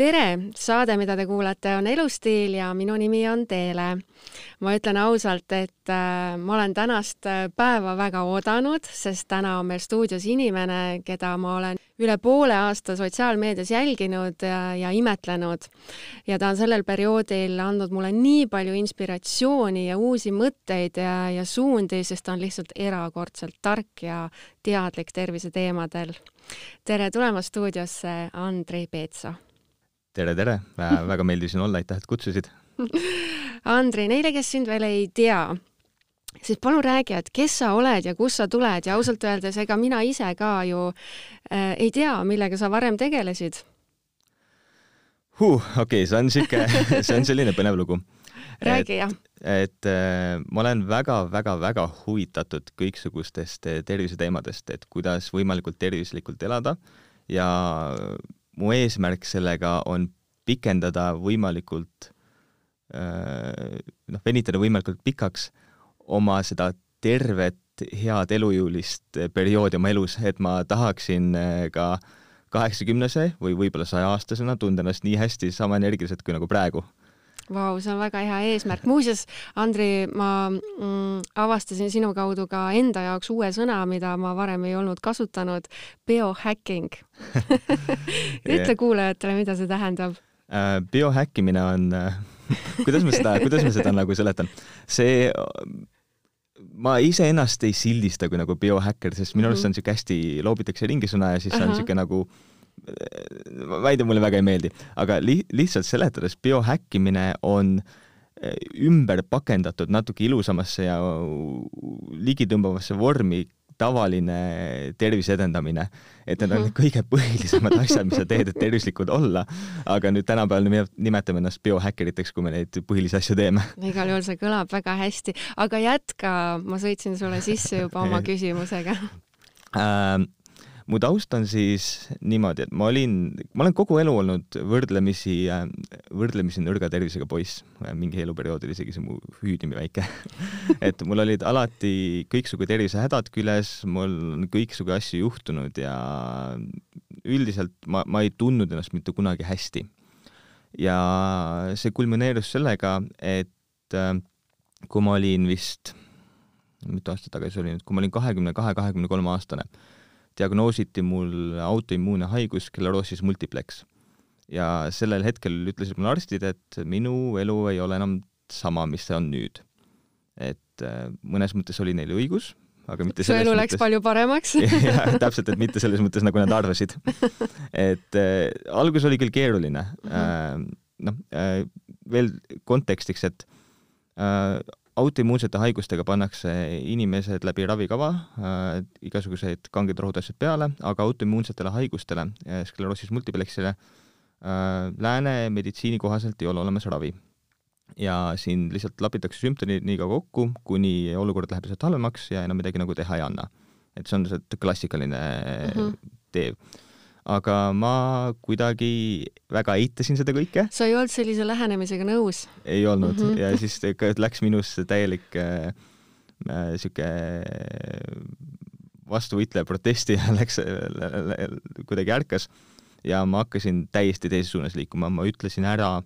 tere, saade, mida te kuulate, on Elustiil ja minu nimi on Teele. ma ütlen ausalt, et äh, ma olen tänast äh, päeva väga oodanud, sest täna on meil stuudios inimene, keda ma olen üle poole aasta sotsiaalmeedias jälginud ja, ja imetlenud. ja ta on sellel perioodil andnud mulle nii palju inspiratsiooni ja uusi mõtteid ja, ja suundi, sest ta on lihtsalt erakordselt tark ja teadlik terviseteemadel. tere tulemast stuudiosse, Andrei Peetso tere, tere, väga meeldis siin olla, aitäh, et kutsusid Andrei, neile, kes sind veel ei tea, siis palun räägi, et kes sa oled ja kust sa tuled ja ausalt öeldes, ega mina ise ka ju äh, ei tea, millega sa varem tegelesid huh,. okei okay,, see on sihuke, see on selline põnev lugu. räägi jah. et äh, ma olen väga-väga-väga huvitatud kõiksugustest äh, terviseteemadest, et kuidas võimalikult tervislikult elada ja mu eesmärk sellega on pikendada võimalikult noh, venitada võimalikult pikaks oma seda tervet, head elujõulist perioodi oma elus, et ma tahaksin ka kaheksakümnese või võib-olla sajaaastasena tunda ennast nii hästi, sama energiliselt kui nagu praegu Vau, see on väga hea eesmärk. muuseas, Andri, ma mm, avastasin sinu kaudu ka enda jaoks uue sõna, mida ma varem ei olnud kasutanud, biohacking ütle kuulajatele, mida see tähendab uh,. biohäkkimine on uh, kuidas ma seda, kuidas ma seda nagu seletan? see ma iseennast ei sildista kui nagu biohäkker, sest minu arust mm -hmm. see on niisugune hästi, loobitakse ringi sõna ja siis see on niisugune nagu uh, väide mulle väga ei meeldi, aga li-, lihtsalt seletades, biohäkkimine on eh, ümber pakendatud natuke ilusamasse ja ligitõmbavasse vormi tavaline tervise edendamine. et need on mhm. kõige põhilisemad asjad, mis sa teed, et tervislikud olla. aga nüüd tänapäeval me nimetame ennast biohäkkeriteks, kui me neid põhilisi asju teeme. igal juhul see kõlab väga hästi, aga jätka, ma sõitsin sulle sisse juba oma küsimusega äh, mu taust on siis niimoodi, et ma olin, ma olen kogu elu olnud võrdlemisi, võrdlemisi nõrga tervisega poiss, mingi eluperioodil isegi see mu hüüd nii väike et mul olid alati kõiksugu tervisehädad küljes, mul on kõiksugu asju juhtunud ja üldiselt ma, ma ei tundnud ennast mitte kunagi hästi. ja see kulmineerus sellega, et äh, kui ma olin vist, mitu aastat tagasi oli nüüd, kui ma olin kahekümne kahe, kahekümne kolme aastane diagnoositi mul autoimmuunne haigus skleroosis multiplex. ja sellel hetkel ütlesid mulle arstid, et minu elu ei ole enam sama, mis see on nüüd. et äh, mõnes mõttes oli neil õigus, aga mitte su elu läks mõttes... palju paremaks jah, täpselt, et mitte selles mõttes, nagu nad arvasid. et äh, algus oli küll keeruline mm. -hmm. Äh, noh äh,, veel kontekstiks, et äh, autoimmuunsete haigustega pannakse inimesed läbi ravikava äh,, igasuguseid kangeid rohutassid peale, aga autoimmuunsetele haigustele, äh, skleroosis multiplexile äh,, lääne meditsiini kohaselt ei ole olemas ravi. ja siin lihtsalt lapitakse sümptomid nii kaua kokku, kuni olukord läheb lihtsalt halvemaks ja enam midagi nagu teha ei anna. et see on lihtsalt klassikaline mm -hmm. tee aga ma kuidagi väga eitasin seda kõike. sa ei olnud sellise lähenemisega nõus? ei olnud mm -hmm. ja siis läks minusse täielik äh, äh sihuke vastuvõitleja protesti ja läks äh,, kuidagi ärkas ja ma hakkasin täiesti teises suunas liikuma, ma ütlesin ära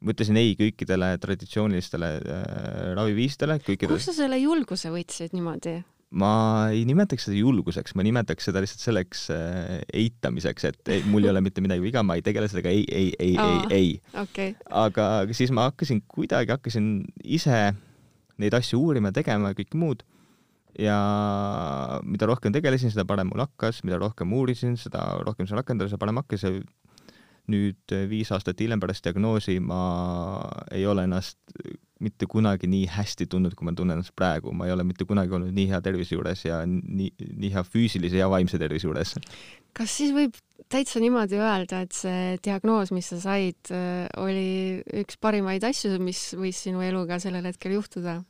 ma ütlesin ei kõikidele traditsioonilistele äh, raviviisidele, kõikidele. kust sa selle julguse võtsid niimoodi? Ma ei nimetaks seda julguseks, ma nimetaks seda lihtsalt selleks äh, eitamiseks, et ei, mul ei ole mitte midagi viga, ma ei tegele sellega, ei, ei, ei ei, ei. okay.. aga siis ma hakkasin kuidagi, hakkasin ise neid asju uurima, tegema ja kõike muud. ja mida rohkem tegelesin, seda parem mul hakkas, mida rohkem uurisin, seda rohkem seda rakendada, seda parem hakkas. Ja nüüd viis aastat hiljem pärast diagnoosi ma ei ole ennast mitte kunagi nii hästi tundnud, kui ma tunnen ennast praegu, ma ei ole mitte kunagi olnud nii hea tervise juures ja nii, nii hea füüsilise ja vaimse tervise juures. kas siis võib täitsa niimoodi öelda, et see diagnoos, mis sa said, äh, oli üks parimaid asju, mis võis sinu eluga sellel hetkel juhtuda?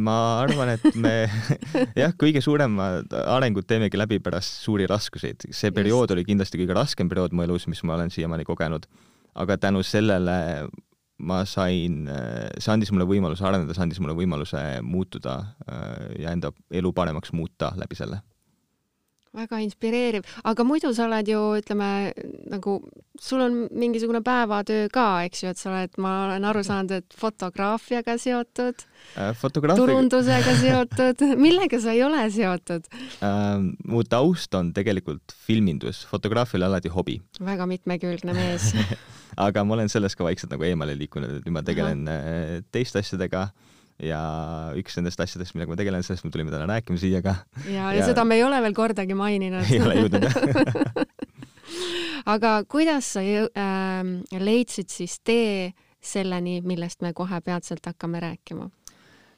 ma arvan, et me jah, kõige suuremad arengud teemegi läbi pärast suuri raskuseid. see periood Just. oli kindlasti kõige raskem periood mu elus, mis ma olen siiamaani kogenud. aga tänu sellele ma sain, see andis mulle võimaluse areneda, see andis mulle võimaluse muutuda äh, ja enda elu paremaks muuta läbi selle. Väga inspireeriv, aga muidu sa oled ju, ütleme nagu, sul on mingisugune päevatöö ka, eks ju, et sa oled, ma olen aru saanud, et fotograafiaga seotud äh,, fotograafiaga... turundusega seotud millega sa ei ole seotud äh,? mu taust on tegelikult filmindus, fotograafia oli alati hobi. väga mitmekülgne mees aga ma olen sellest ka vaikselt nagu eemale liikunud, et nüüd ma tegelen Aha. Äh, teiste asjadega ja üks nendest asjadest, millega ma tegelen, sellest me tulime täna rääkima siia ka. ja, ja seda me ei ole veel kordagi maininud ei ole jõudnud jah aga kuidas sa äh, leidsid siis tee selleni, millest me kohe peatselt hakkame rääkima?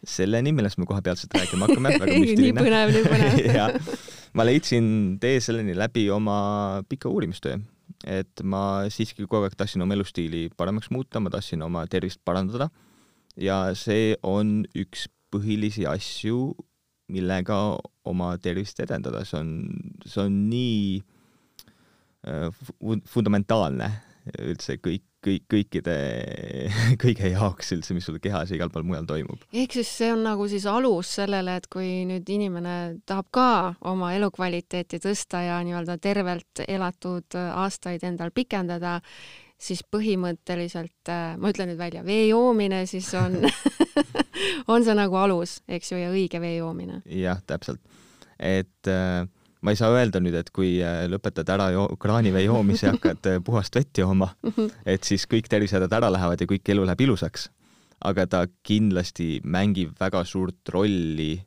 selleni, millest me kohe peatselt rääkima hakkame, väga müstiline. nii põnev, nii põnev ma leidsin tee selleni läbi oma pika uurimistöö, et ma siiski kogu aeg tahtsin oma elustiili paremaks muuta, ma tahtsin oma tervist parandada ja see on üks põhilisi asju, millega oma tervist edendada, see on, see on nii äh, fundamentaalne üldse kõik, kõik, kõikide, kõige jaoks üldse, mis sul kehas ja igal pool mujal toimub. ehk siis see on nagu siis alus sellele, et kui nüüd inimene tahab ka oma elukvaliteeti tõsta ja nii-öelda tervelt elatud aastaid endal pikendada, siis põhimõtteliselt, äh, ma ütlen nüüd välja, vee joomine siis on on see nagu alus, eks ju, ja õige vee joomine. jah, täpselt. et äh, ma ei saa öelda nüüd, et kui äh, lõpetad ära jo kraanivee joomise ja hakkad äh, puhast vett jooma, et siis kõik tervisehädad ära lähevad ja kõik elu läheb ilusaks. aga ta kindlasti mängib väga suurt rolli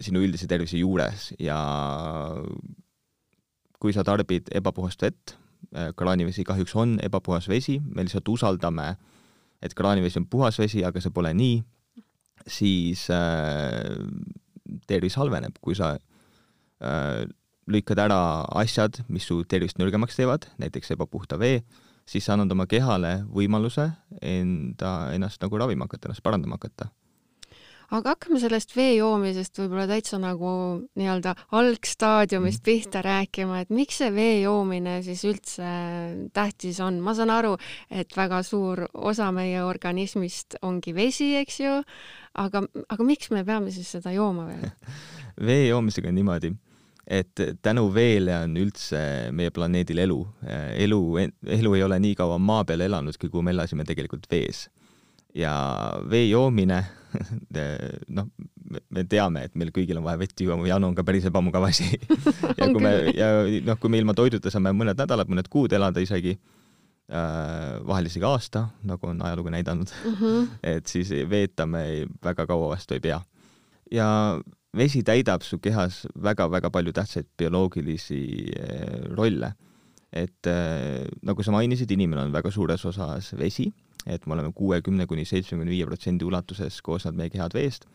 sinu üldise tervise juures ja kui sa tarbid ebapuhast vett, kraanivesi kahjuks on ebapuhas vesi, me lihtsalt usaldame, et kraanivesi on puhas vesi, aga see pole nii, siis äh, tervis halveneb, kui sa äh, lükkad ära asjad, mis su tervist nõrgemaks teevad, näiteks ebapuhta vee, siis sa annad oma kehale võimaluse enda, ennast nagu ravima hakata, ennast parandama hakata aga hakkame sellest vee joomisest võib-olla täitsa nagu nii-öelda algstaadiumist mm. pihta rääkima, et miks see vee joomine siis üldse tähtis on, ma saan aru, et väga suur osa meie organismist ongi vesi, eks ju, aga, aga miks me peame siis seda jooma veel vee joomisega on niimoodi, et tänu veele on üldse meie planeedil elu. elu, elu ei ole nii kaua maa peal elanudki, kui me elasime tegelikult vees ja vee joomine noh, me teame, et meil kõigil on vaja vett juua, Janu on ka päris ebamugav asi ja kui me ja noh, kui me ilma toiduta saame mõned nädalad, mõned kuud elada isegi äh,, vahel isegi aasta, nagu on ajalugu näidanud mm, -hmm. et siis veetame väga kaua vastu ei pea. ja vesi täidab su kehas väga-väga palju tähtsaid bioloogilisi äh, rolle. et äh, nagu sa mainisid, inimene on väga suures osas vesi et me oleme kuuekümne kuni seitsmekümne viie protsendi ulatuses koosnevad meie kehad veest,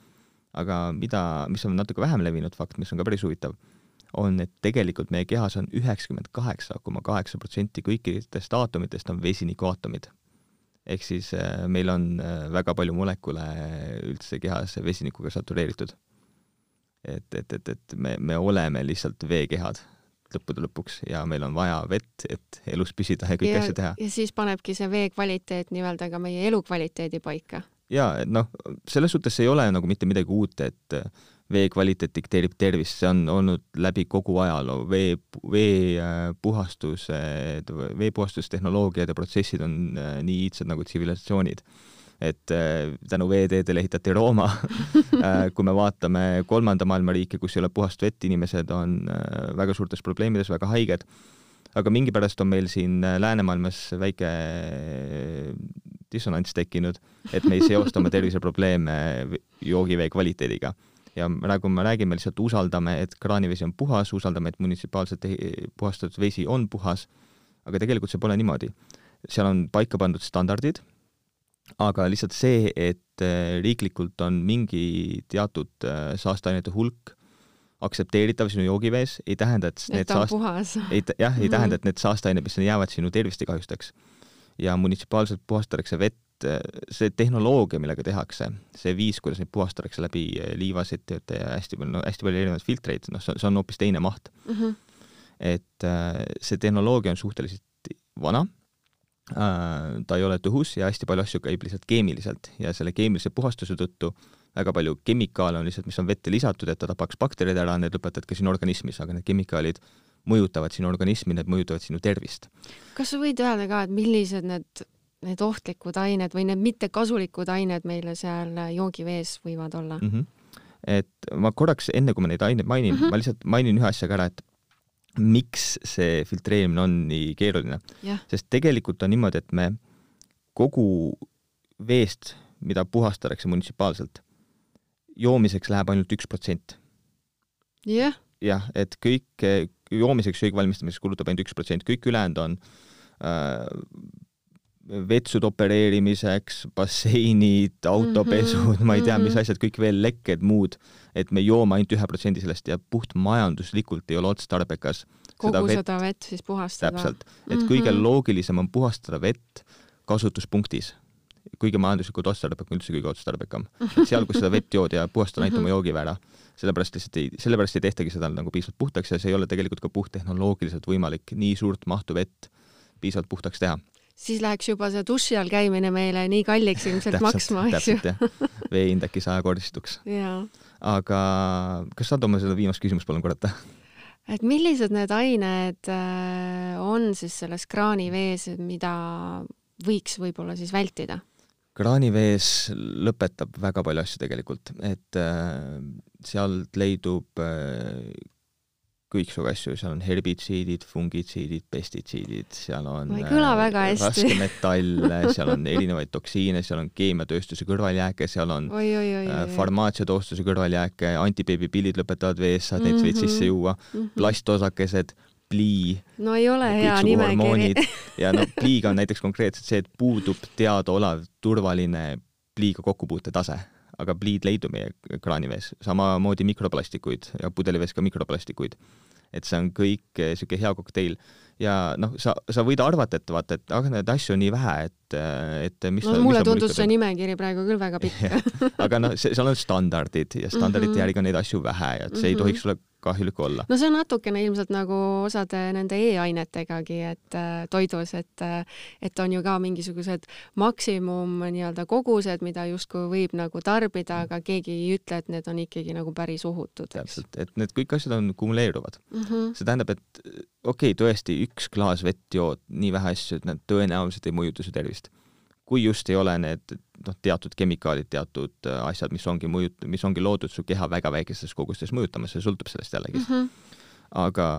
aga mida, mis on natuke vähem levinud fakt, mis on ka päris huvitav, on, et tegelikult meie kehas on üheksakümmend kaheksa koma kaheksa protsenti kõikidest aatomitest on vesinikuaatomid. ehk siis äh, meil on äh, väga palju molekule üldse kehas vesinikuga satureeritud. et, et, et, et me, me oleme lihtsalt veekehad lõppude lõpuks ja meil on vaja vett, et elus püsida ja kõiki asju teha. ja siis panebki see vee kvaliteet nii-öelda ka meie elukvaliteedi paika. ja et noh, selles suhtes ei ole nagu mitte midagi uut, et vee kvaliteet dikteerib tervist, see on olnud läbi kogu ajaloo, vee, vee äh, veepuhastustehnoloogiad ja protsessid on äh, nii iidsed nagu tsivilisatsioonid et äh, tänu veeteedele ehitati Rooma. Äh, kui me vaatame kolmanda maailma riike, kus ei ole puhast vett, inimesed on äh, väga suurtes probleemides, väga haiged, aga mingipärast on meil siin läänemaailmas väike dissonants tekkinud, et me ei seosta oma terviseprobleeme joogivee kvaliteediga. Ja praegu me räägime, lihtsalt usaldame, et kraanivesi on puhas, usaldame, et munitsipaalselt puhastatud vesi on puhas, aga tegelikult see pole niimoodi. seal on paika pandud standardid aga lihtsalt see, et äh, riiklikult on mingi teatud äh, saasteainete hulk aktsepteeritav sinu joogivees, ei tähenda, et need saast-, ei, jah, ei tähenda, et need saasteained, mis jäävad sinu tervist ei kahjustaks. ja munitsipaalselt puhastatakse vett, äh, see tehnoloogia, millega tehakse, see viis, kuidas neid puhastatakse läbi liivasetjate ja hästi palju, no hästi palju erinevaid filtreid, noh, see on hoopis teine maht mm. -hmm. et see tehnoloogia on suhteliselt vana ta ei ole tõhus ja hästi palju asju käib lihtsalt keemiliselt ja selle keemilise puhastuse tõttu väga palju kemikaale on lihtsalt, mis on vette lisatud, et ta tapaks bakterid ära, need lõpetad ka sinu organismis, aga need kemikaalid mõjutavad sinu organismi, need mõjutavad sinu tervist. kas sa võid öelda ka, et millised need, need ohtlikud ained või need mittekasulikud ained meile seal joogivees võivad olla mm? -hmm. et ma korraks, enne kui ma neid aineid mainin mm, -hmm. ma lihtsalt mainin ühe asja ka ära, et miks see filtreerimine on nii keeruline. sest tegelikult on niimoodi, et me kogu veest, mida puhastatakse munitsipaalselt, joomiseks läheb ainult üks protsent. jah. jah, et kõik joomiseks, söögi valmistamiseks kulutab ainult üks protsent, kõik ülejäänud on äh, vetsude opereerimiseks, basseinid, autopesud mm, -hmm, ma ei tea, mis mhm. asjad, kõik veel lekked, muud, et me joome ainult ühe protsendi sellest ja puhtmajanduslikult ei ole otstarbekas kogu seda vett, seda vett siis puhastada. täpselt, et mm -hmm. kõige loogilisem on puhastada vett kasutuspunktis kõige majanduslikult otstarbekam, üldse kõige otstarbekam. seal, kus seda vett jood ja puhastada ainult oma joogivee ära. sellepärast lihtsalt ei, sellepärast ei tehtagi seda nagu piisavalt puhtaks ja see ei ole tegelikult ka puhttehnoloogiliselt võimalik nii suurt mahtu vett piisavalt puhtaks teha. Siis läheks juba see duši all käimine meile nii kalliks ilmselt maksma, eks ju. vee hind äkki sajakordistuks. aga kas saad oma seda viimast küsimust palun korrata? et millised need ained äh, on siis selles kraanivees, mida võiks võib-olla siis vältida? kraanivees lõpetab väga palju asju tegelikult, et äh, sealt leidub äh, kõiksugu asju, seal on herbitsiidid, fungitsiidid, pestitsiidid, seal on äh, raskmetalle, seal on erinevaid toksiine, seal on keemiatööstuse kõrvaljääke, seal on oi, oi, oi, äh, farmaatsiatoostuse kõrvaljääke, antibeebipillid lõpetavad vees, saad neid mm -hmm. sisse juua mm, -hmm. plastosakesed plii. no ei ole hea nimekiri. ja noh, pliiga on näiteks konkreetselt see, et puudub teadaolev turvaline pliiga kokkupuute tase, aga pliid leidub meie kraanivees, samamoodi mikroplastikuid ja pudelivees ka mikroplastikuid. Et see on kõik niisugune hea kokteil ja noh, sa, sa võid arvata, et vaata, et aga neid asju on nii vähe, et, et mis no, mulle tundus see nimekiri praegu küll väga pikk aga noh, seal on standardid ja standardite mm -hmm. järgi on neid asju vähe ja et see mm -hmm. ei mhm. tohiks sulle kahjulik olla. no see on natukene ilmselt nagu osade nende e-ainetegagi, et äh, toidus, et äh, et on ju ka mingisugused maksimum nii-öelda kogused, mida justkui võib nagu tarbida, aga keegi ei ütle, et need on ikkagi nagu päris ohutud. täpselt, et need kõik asjad on kumuleeruvad mm. -hmm. see tähendab, et okei okay,, tõesti, üks klaas vett jood nii vähe asju, et nad tõenäoliselt ei mõjuta su tervist. Kui just ei ole need noh, teatud kemikaalid, teatud äh, asjad, mis ongi mõjut-, mis ongi loodud su keha väga väikestes kogustes mõjutama, see sõltub sellest jällegi mm. -hmm. aga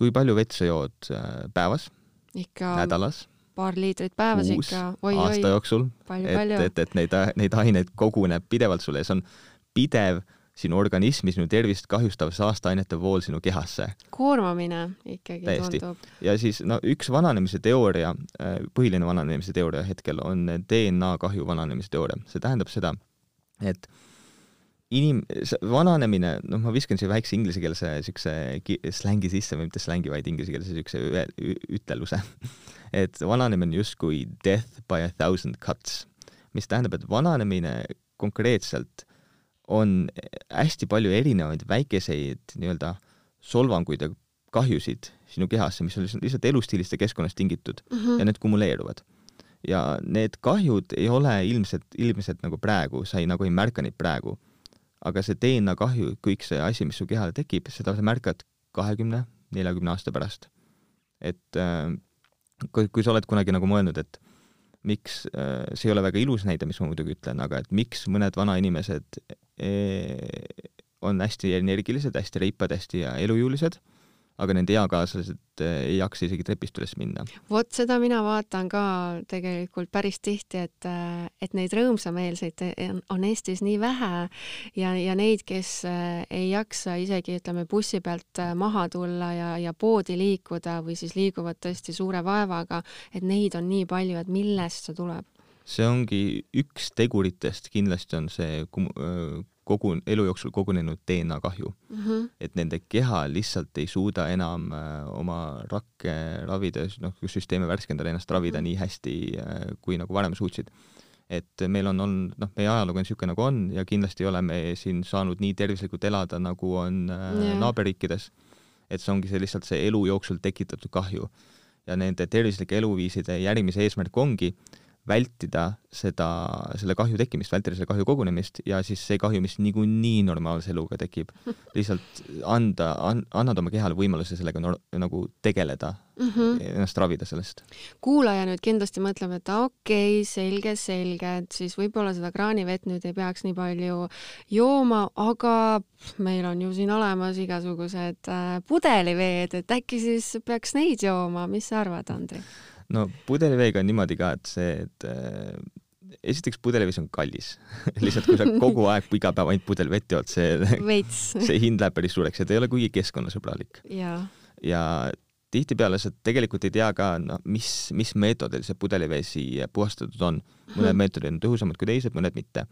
kui palju vett sa jood äh, päevas? ikka nädalas? paar liitrit päevas Kuus, ikka. aasta jooksul. et, et, et neid, neid aineid koguneb pidevalt sulle ja see on pidev sinu organismi, sinu tervist kahjustav saasteainete vool sinu kehasse. koormamine ikkagi Täiesti. tundub. ja siis no üks vananemise teooria, äh, põhiline vananemise teooria hetkel on DNA kahju vananemise teooria. see tähendab seda, et inim-, vananemine, noh, ma viskan siia väikse inglisekeelse siukse slängi sisse või mitte slängi, vaid inglisekeelse siukse üteluse et vananemine justkui death by a thousand cuts, mis tähendab, et vananemine konkreetselt on hästi palju erinevaid väikeseid nii-öelda solvanguid ja kahjusid sinu kehasse, mis on lihtsalt elustiilist ja keskkonnast tingitud mm -hmm. ja need kumuleeruvad. ja need kahjud ei ole ilmselt, ilmselt nagu praegu, sa ei, nagu ei märka neid praegu. aga see DNA kahju, kõik see asi, mis su kehale tekib, seda sa märkad kahekümne, neljakümne aasta pärast. et äh, kui, kui sa oled kunagi nagu mõelnud, et miks, äh, see ei ole väga ilus näide, mis ma muidugi ütlen, aga et miks mõned vanainimesed eh, on hästi energilised, hästi reipad, hästi elujõulised aga nende eakaaslased eh, ei jaksa isegi trepist üles minna. vot seda mina vaatan ka tegelikult päris tihti, et, et neid rõõmsameelseid on Eestis nii vähe ja, ja neid, kes eh, ei jaksa isegi ütleme bussi pealt eh, maha tulla ja, ja poodi liikuda või siis liiguvad tõesti suure vaevaga, et neid on nii palju, et millest see tuleb? see ongi üks teguritest, kindlasti on see kogu elu jooksul kogunenud DNA kahju mm. -hmm. et nende keha lihtsalt ei suuda enam äh, oma rakke ravida, noh, süsteeme värskendada, ennast ravida mm -hmm. nii hästi äh,, kui nagu varem suutsid. et meil on olnud, noh, meie ajalugu on niisugune, nagu on ja kindlasti ei ole me siin saanud nii tervislikult elada, nagu on äh, yeah. naaberriikides. et see ongi see lihtsalt see elu jooksul tekitatud kahju ja nende tervislike eluviiside järgimise eesmärk ongi vältida seda, selle kahju tekkimist, vältida selle kahju kogunemist ja siis see kahju, mis niikuinii normaalse eluga tekib, lihtsalt anda an,, annad oma kehale võimaluse sellega no, nagu tegeleda mm, -hmm. ennast ravida sellest. kuulaja nüüd kindlasti mõtleb, et okei okay,, selge, selge, et siis võib-olla seda kraanivett nüüd ei peaks nii palju jooma, aga meil on ju siin olemas igasugused äh, pudeliveed, et äkki siis peaks neid jooma, mis sa arvad, Andri? No pudeliveega on niimoodi ka, et see, et äh, esiteks pudelivees on kallis lihtsalt kui sa kogu aeg iga päev ainult pudel vett jood, see, see hind läheb päris suureks ja ta ei ole kuigi keskkonnasõbralik. ja tihtipeale sa tegelikult ei tea ka, noh, mis, mis meetodil see pudelivesi puhastatud on. mõned mhm. meetodid on tõhusamad kui teised, mõned mitte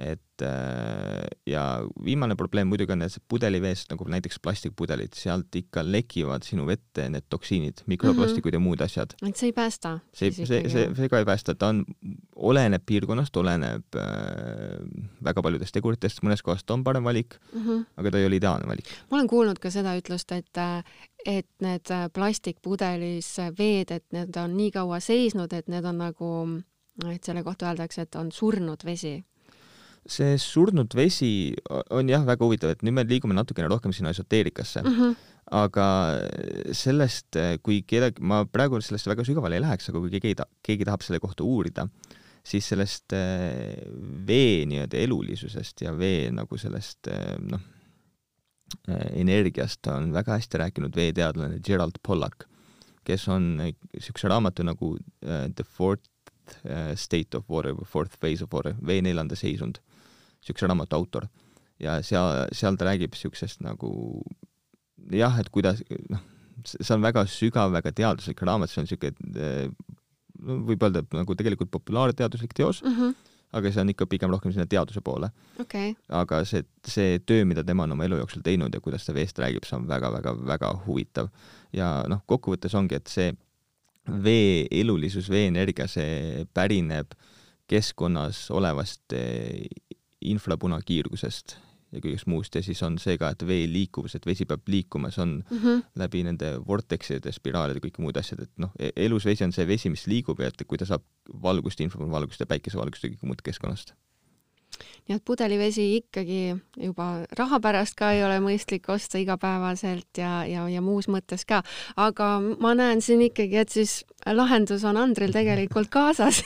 et äh, ja viimane probleem muidugi on, et pudeliveest nagu näiteks plastikpudelid, sealt ikka lekivad sinu vette need toksiinid, mikroplastikud mm -hmm. ja muud asjad. et see ei päästa? see, see, see, see ka ei päästa, ta on, oleneb piirkonnast, oleneb äh, väga paljudest teguritest, mõnes kohas ta on parem valik mm, -hmm. aga ta ei ole ideaalne valik. ma olen kuulnud ka seda ütlust, et et need plastikpudelis veed, et need on nii kaua seisnud, et need on nagu, et selle kohta öeldakse, et on surnud vesi see surnud vesi on jah, väga huvitav, et nüüd me liigume natukene rohkem sinna esoteerikasse mm. -hmm. aga sellest, kui kedagi, ma praegu sellesse väga sügavale ei läheks, aga kui keegi, keegi tahab selle kohta uurida, siis sellest eh, vee nii-öelda elulisusest ja vee nagu sellest eh, noh, eh, energiast on väga hästi rääkinud veeteadlane Gerald Pollack, kes on niisuguse raamatu nagu The Fourth State of Water või Fourth Phase of Water, vee neljanda seisund niisuguse raamatu autor. ja seal, seal ta räägib niisugusest nagu jah, et kuidas, noh, see on väga sügav, väga teaduslik raamat, see on niisugune no võib öelda, et nagu tegelikult populaarteaduslik teos mm, -hmm. aga see on ikka pigem rohkem sinna teaduse poole okay.. aga see, see töö, mida tema on oma elu jooksul teinud ja kuidas ta veest räägib, see on väga-väga-väga huvitav. ja noh, kokkuvõttes ongi, et see vee elulisus, vee-energia, see pärineb keskkonnas olevast infrapunakiirgusest ja kõigest muust ja siis on see ka, et vee liikuvus, et vesi peab liikuma, see on mm -hmm. läbi nende vortekside, spiraalide, kõik muud asjad, et noh, e-, elus vesi on see vesi, mis liigub ja et kui ta saab valgust, infovalgust ja päikesevalgust ja kõike muud keskkonnast. nii et pudelivesi ikkagi juba raha pärast ka ei ole mõistlik osta igapäevaselt ja, ja, ja muus mõttes ka, aga ma näen siin ikkagi, et siis lahendus on Andril tegelikult kaasas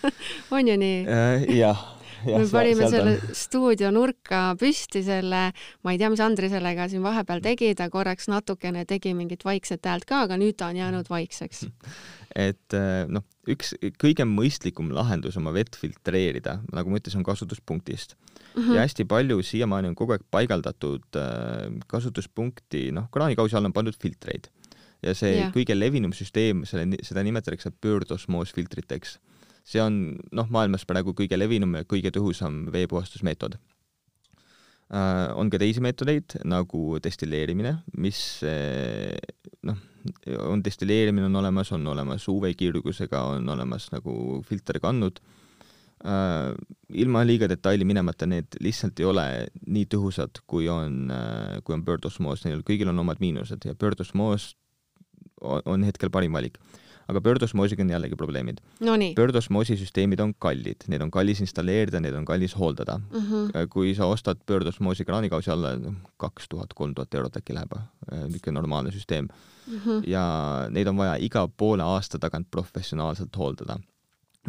on ju nii äh,? jah me panime selle on. stuudio nurka püsti selle, ma ei tea, mis Andri sellega siin vahepeal tegi, ta korraks natukene tegi mingit vaikset häält ka, aga nüüd ta on jäänud vaikseks. et äh, noh, üks kõige mõistlikum lahendus oma vett filtreerida, nagu ma ütlesin, on kasutuspunktist mm. -hmm. ja hästi palju siiamaani on kogu aeg paigaldatud äh, kasutuspunkti, noh, kraanikausi all on pandud filtreid ja see yeah. kõige levinum süsteem, selle, seda nimetatakse pöördosmoosfiltriteks see on noh, maailmas praegu kõige levinum ja kõige tõhusam veepuhastusmeetod äh,. on ka teisi meetodeid nagu destilleerimine, mis äh, noh, on destilleerimine on olemas, on olemas UV-kiirgusega, on olemas nagu filterkannud äh,. ilma liiga detaili minemata, need lihtsalt ei ole nii tõhusad, kui on äh,, kui on pöördosmoos, neil kõigil on omad miinused ja pöördosmoos on hetkel parim valik aga pöördosmoosiga on jällegi probleemid no. pöördosmoosi süsteemid on kallid, neid on kallis installeerida, neid on kallis hooldada mm. -hmm. kui sa ostad pöördosmoosi kraanikausi alla, kaks tuhat, kolm tuhat eurot äkki läheb, äh, niisugune normaalne süsteem mm. -hmm. ja neid on vaja iga poole aasta tagant professionaalselt hooldada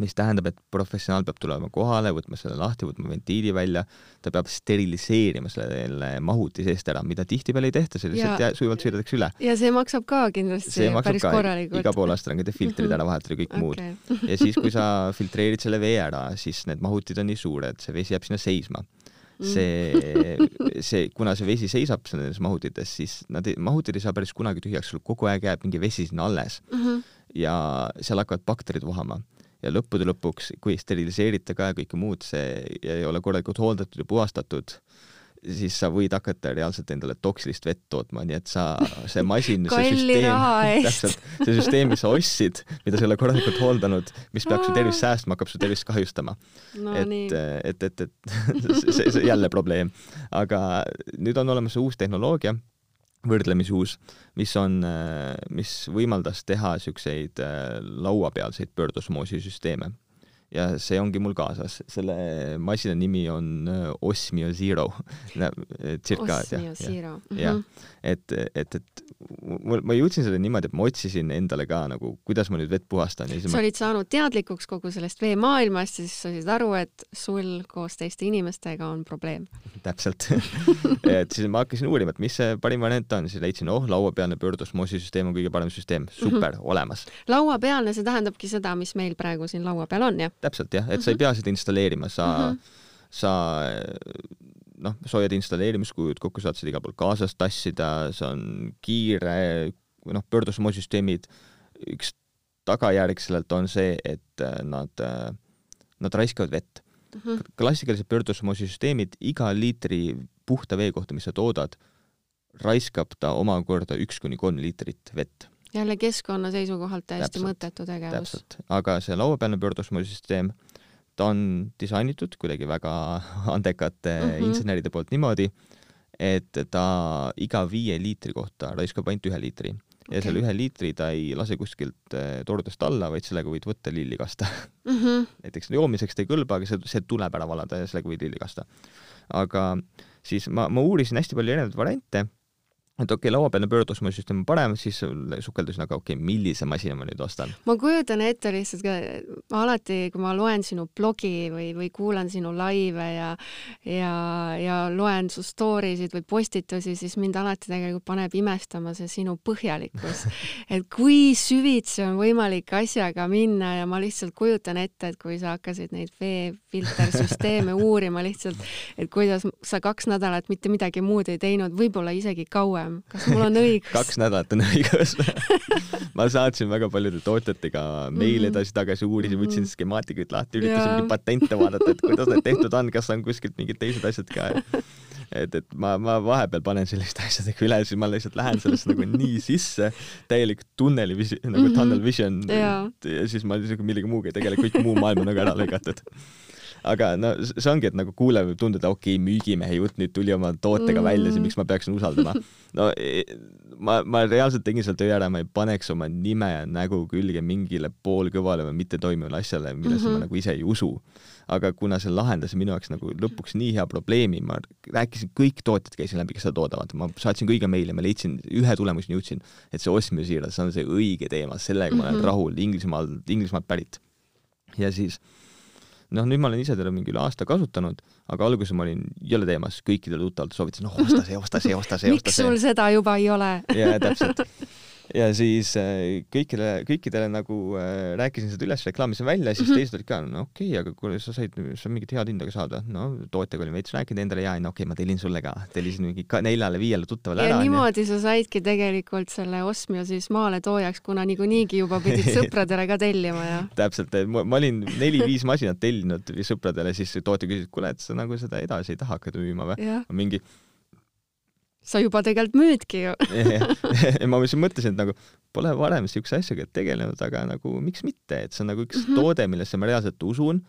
mis tähendab, et professionaal peab tulema kohale, võtma selle lahti, võtma ventiili välja, ta peab steriliseerima selle mahuti seest ära, mida tihtipeale ei tehta, see lihtsalt sujuvalt sõidetakse üle. ja see maksab ka kindlasti päris ka, korralikult. iga poole aasta tagant ja filtrid ära vahetada ja kõik okay. muud. ja siis, kui sa filtreerid selle vee ära, siis need mahutid on nii suured, see vesi jääb sinna seisma mm. see, see, kuna see vesi seisab nendes mahutites, siis nad, mahutid ei saa päris kunagi tühjaks, sul kogu aeg jääb mingi vesi sinna alles mm. -hmm. ja seal hakkavad bakterid vohama ja lõppude lõpuks, kui ei steriliseerita ka ja kõike muud, see ei ole korralikult hooldatud ja puhastatud, siis sa võid hakata reaalselt endale toksilist vett tootma, nii et sa, see masin see süsteem, täpselt, see süsteem, mis sa ostsid, mida sa ei ole korralikult hooldanud, mis peaks su tervist säästma, hakkab su tervist kahjustama no,. et, et, et, et see, see jälle probleem. aga nüüd on olemas uus tehnoloogia võrdlemisi uus, mis on, mis võimaldas teha niisuguseid lauapealseid pöördosmoosi süsteeme ja see ongi mul kaasas. selle masina nimi on äh, Osmio Zero. circa, Osmio Zero. jah, mhm. et, et, et mul, ma jõudsin selle niimoodi, et ma otsisin endale ka nagu, kuidas ma nüüd vett puhastan. sa ma... olid saanud teadlikuks kogu sellest veemaailmast ja siis sa said aru, et sul koos teiste inimestega on probleem. täpselt et siis ma hakkasin uurima, et mis see parim variant on, siis leidsin, oh, lauapealne pöördosmoosisüsteem on kõige parem süsteem, super mm, -hmm. olemas. lauapealne, see tähendabki seda, mis meil praegu siin laua peal on, jah? Täpselt jah, et mm -hmm. sa ei mhm. pea seda installeerima, sa mm, -hmm. sa noh, soojad installeerimiskujud kokku saad seda igal pool kaasas tassida, see on kiire, noh, pöördusmoosüsteemid, üks tagajärg sellelt on see, et äh, nad, äh, nad raiskavad vett mm. -hmm. klassikalised pöördusmoosüsteemid, iga liitri puhta vee kohta, mis sa toodad, raiskab ta omakorda üks kuni kolm liitrit vett jälle keskkonna seisukohalt täiesti täpselt, mõttetu tegevus. aga see lauapealne pöördusmõõsüsteem, ta on disainitud kuidagi väga andekate mm -hmm. inseneride poolt niimoodi, et ta iga viie liitri kohta raiskab ainult ühe liitri ja okay. selle ühe liitri ta ei lase kuskilt eh, tordest alla, vaid sellega võid võtta lilli kasta mm. -hmm. näiteks joomiseks ta ei kõlba, aga see, see tuleb ära valada ja sellega võid lilli kasta. aga siis ma, ma uurisin hästi palju erinevaid variante et okei okay,, lauapealne pöördusmasüsteem on parem, siis sukeldusin, aga okei okay,, millise masina ma nüüd ostan? ma kujutan ette lihtsalt ka, ma alati, kui ma loen sinu blogi või, või kuulan sinu laive ja ja, ja loen su story sid või postitusi, siis mind alati tegelikult paneb imestama see sinu põhjalikkus. et kui süvitsi on võimalik asjaga minna ja ma lihtsalt kujutan ette, et kui sa hakkasid neid veefiltersüsteeme uurima lihtsalt, et kuidas sa kaks nädalat mitte midagi muud ei teinud, võib-olla isegi kauem varem, kas mul on õigus kaks nädalat on õigus ma saatsin väga paljude tootjatega meile mhm. edasi-tagasi, uurisin, võtsin mhm. skemaatikuid lahti, üritasin mingeid patente vaadata, et kuidas need tehtud on, kas on kuskilt mingid teised asjad ka. et, et ma, ma vahepeal panen selliste asjadega üle, siis ma lihtsalt lähen sellesse nagu nii sisse, täielik tunneli visi-, nagu mm -hmm. tunnel vision ja. ja siis ma lihtsalt millegi muuga tegele, kõik muu maailm on nagu ära lõigatud aga no see ongi, et nagu kuulaja võib tunduda, okei okay,, müügimehe jutt nüüd tuli oma tootega mm. välja, siis miks ma peaksin usaldama. no ma, ma reaalselt tegin selle töö ära, ma ei paneks oma nime ja nägu külge mingile poolkõvale või mittetoimivale asjale, millesse mm -hmm. ma nagu ise ei usu. aga kuna see lahendas minu jaoks nagu lõpuks nii hea probleemi, ma rääkisin, kõik tootjad käisin läbi, kes seda toodavad, ma saatsin kõige meile, ma leidsin, ühe tulemuseni jõudsin, et see ostmisesiiras, see on see õige teema, sellega mm -hmm. ma olen mhm. rahul, Inglismaal, Inglismaalt pärit. ja siis noh, nüüd ma olen ise teda mingi üle aasta kasutanud, aga alguses ma olin jõle teemas, kõikidele tuttavatele soovitasin, noh, osta see, osta see, osta see, osta see. miks sul seda juba ei ole? jaa, täpselt ja siis äh, kõikidele, kõikidele nagu äh, rääkisin seda üles, reklaamisin välja, siis mm -hmm. teised olid ka, no okei okay,, aga kuule, sa said, sa mingit head hinda ka saada. no tootjaga olin veits rääkinud endale ja, no okei okay,, ma tellin sulle ka, tellisin mingi neljale-viiele tuttavale ära. ja niimoodi sa saidki tegelikult selle ostmio siis maaletoojaks, kuna niikuinii juba pidid sõpradele ka tellima ja. täpselt, ma olin neli-viis masinat tellinud sõpradele, siis tootja küsis, et kuule, et sa nagu seda edasi ei taha hakata müüma või? mingi sa juba tegelikult müüdki ju ja ma siis mõtlesin, et nagu pole varem siukse asjaga tegelenud, aga nagu miks mitte, et see on nagu üks mm -hmm. toode, millesse ma reaalselt usun.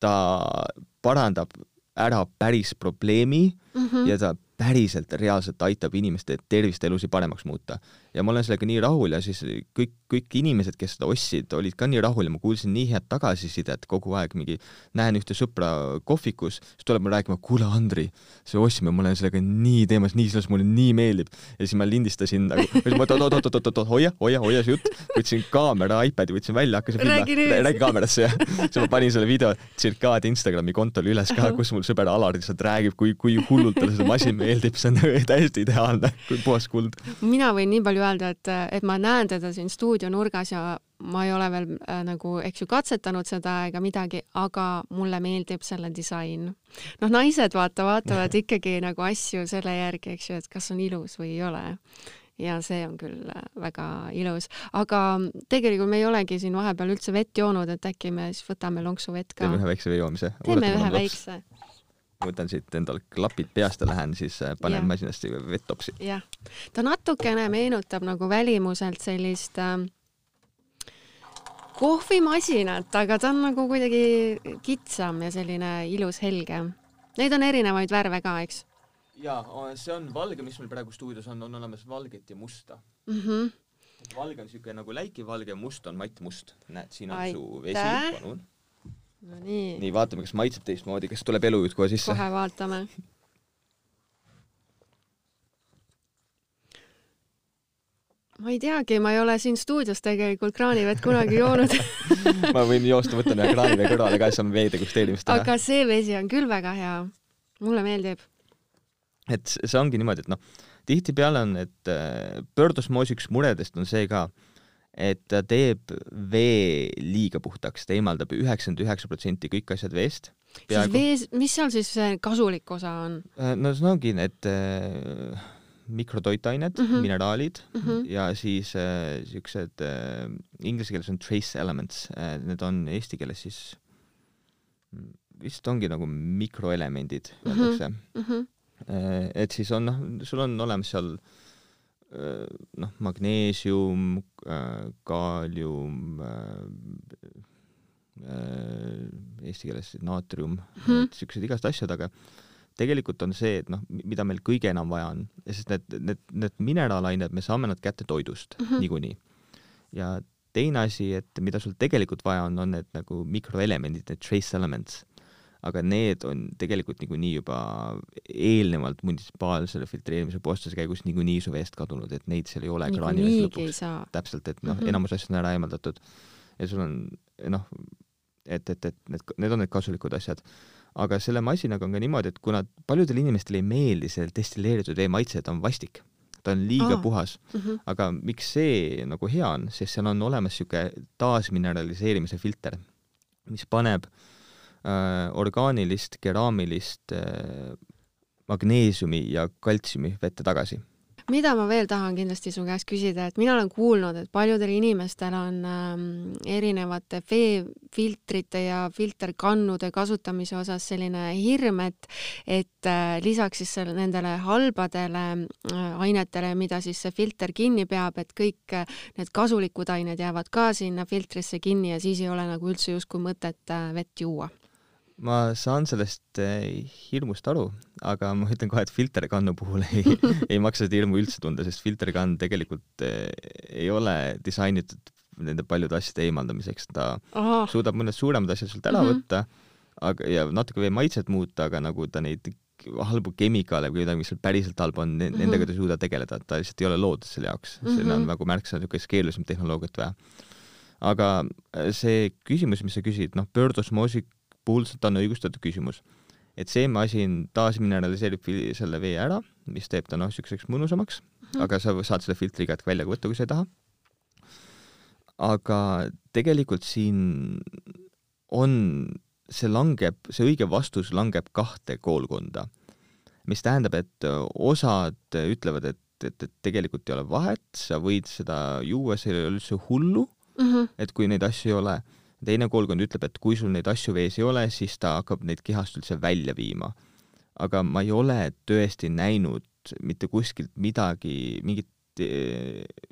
ta parandab ära päris probleemi mm -hmm. ja ta päriselt reaalselt aitab inimeste tervist, elusid paremaks muuta. Ja ma olen sellega nii rahul ja siis kõik, kõik inimesed, kes seda ostsid, olid ka nii rahul ja ma kuulsin nii head tagasisidet kogu aeg, mingi näen ühte sõpra kohvikus, siis tuleb mulle rääkima, kuule Andri, see ostsime, ma olen sellega nii teemas, nii selles, mulle nii meeldib. ja siis ma lindistasin nagu, oot-oot-oot-oot-oot, hoia, hoia, hoia see jutt, võtsin kaamera, iPadi võtsin välja, hakkasin räägi, räägi kaamerasse ja siis ma panin selle video tsirkaad Instagrami kontole üles ka, kus mul sõber Alar lihtsalt räägib, kui, kui hullult talle see masin meeldib, see on täiesti ideaalne, kui puhas kuld. mina võin nii palju öelda, et, et ma näen teda siin stuudionurgas ja ma ei ole veel äh, nagu, eks ju, katsetanud seda ega midagi, aga mulle meeldib selle disain. noh, naised vaata, vaatavad ikkagi nagu asju selle järgi, eks ju, et kas on ilus või ei ole ja see on küll äh, väga ilus, aga tegelikult me ei olegi siin vahepeal üldse vett joonud, et äkki me siis võtame lonksu vett ka. teeme ühe väikse veejoomise. teeme ühe väikse võtan siit endal klapid peast ja lähen siis äh, panen ja. masinast vett-topsi. jah, ta natukene meenutab nagu välimuselt sellist äh, kohvimasinat, aga ta on nagu kuidagi kitsam ja selline ilus helge. Neid on erinevaid värve ka, eks? jaa, see on valge, mis meil praegu stuudios on, on olemas valget ja musta mm. -hmm. valge on niisugune nagu läikivalge, must on mattmust. näed, siin on Aitäh. su vesi, palun. No nii, nii, vaatame, kas maitseb teistmoodi, kas tuleb elujutt kohe sisse. kohe vaatame. ma ei teagi, ma ei ole siin stuudios tegelikult kraanivett kunagi joonud ma võin joosta, võtan ühe kraanivee kõrvale ka, siis saame vee degusteerimist teha. aga see vesi on küll väga hea. mulle meeldib. et see ongi niimoodi, et noh, tihtipeale on, et äh, pöördosmoosi üks muredest on see ka, et ta teeb vee liiga puhtaks, ta eemaldab üheksakümmend üheksa protsenti kõik asjad veest. siis vees, mis seal siis see kasulik osa on? Äh, no see ongi need äh, mikrotoitained mm. -hmm. mineraalid mm. -hmm. ja siis äh, siuksed äh, inglise keeles on trace elements äh,, need on eesti keeles siis mm, vist ongi nagu mikroelemendid öeldakse Mm -hmm. Äh, et siis on noh, sul on olemas seal äh, noh, magneesium, kaalium, eesti keeles naatrium Mhm. et siuksed igast asjad, aga tegelikult on see, et noh, mida meil kõige enam vaja on, sest need, need, need mineraalained, me saame nad kätte toidust mm. -hmm. niikuinii. ja teine asi, et mida sul tegelikult vaja on, on need nagu mikroelemendid, need trace elements aga need on tegelikult niikuinii juba eelnevalt munitsipaalsele filtreerimise postuse käigus niikuinii su veest kadunud, et neid seal ei ole ei lõpuks. täpselt, et noh mm. -hmm. enamus asjad on ära eemaldatud ja sul on noh, et, et, et need, need on need kasulikud asjad. aga selle masinaga on ka niimoodi, et kuna paljudele inimestele ei meeldi see destilleeritud vee maitse, ta on vastik, ta on liiga. Aa. puhas, Mm -hmm. aga miks see nagu hea on, sest seal on olemas niisugune taasmineraliseerimise filter, mis paneb äh, orgaanilist, keraamilist äh, magneesiumi ja kaltsiumi vette tagasi. mida ma veel tahan kindlasti su käest küsida, et mina olen kuulnud, et paljudel inimestel on ähm, erinevate veefiltrite ja filterkannude kasutamise osas selline hirm, et et äh, lisaks siis selle, nendele halbadele äh, ainetele, mida siis see filter kinni peab, et kõik äh, need kasulikud ained jäävad ka sinna filtrisse kinni ja siis ei ole nagu üldse justkui mõtet äh, vett juua. Ma saan sellest äh, hirmust aru, aga ma ütlen kohe, et filterkannu puhul ei, ei maksa seda hirmu üldse tunda, sest filterkann tegelikult äh, ei ole disainitud nende paljude asjade eemaldamiseks, ta ahah, suudab mõned suuremad asjad sealt ära Mhm. võtta, aga, ja natuke vee maitset muuta, aga nagu ta neid halbu kemikaale või midagi, mis seal päriselt halba on, Mhm. nendega ta ei suuda tegeleda, ta lihtsalt ei ole loodud selle jaoks mm, -hmm. sinna on nagu märksa niisugust keerulisem tehnoloogiat vaja. aga äh, see küsimus, mis sa küsid, noh, pöördosmoosi ta on õigustatud küsimus. et see masin taasmineraliseerib selle vee ära, mis teeb ta noh, niisuguseks mõnusamaks mm. -hmm. aga sa saad selle filtri kätt välja ka võtta, kui sa ei taha. aga tegelikult siin on, see langeb, see õige vastus langeb kahte koolkonda. mis tähendab, et osad ütlevad, et, et, et tegelikult ei ole vahet, sa võid seda juua, see ei ole üldse hullu, mhm, et kui neid asju ei ole. Teine koolkond ütleb, et kui sul neid asju vees ei ole, siis ta hakkab neid kehast üldse välja viima. aga ma ei ole tõesti näinud mitte kuskilt midagi, mingit,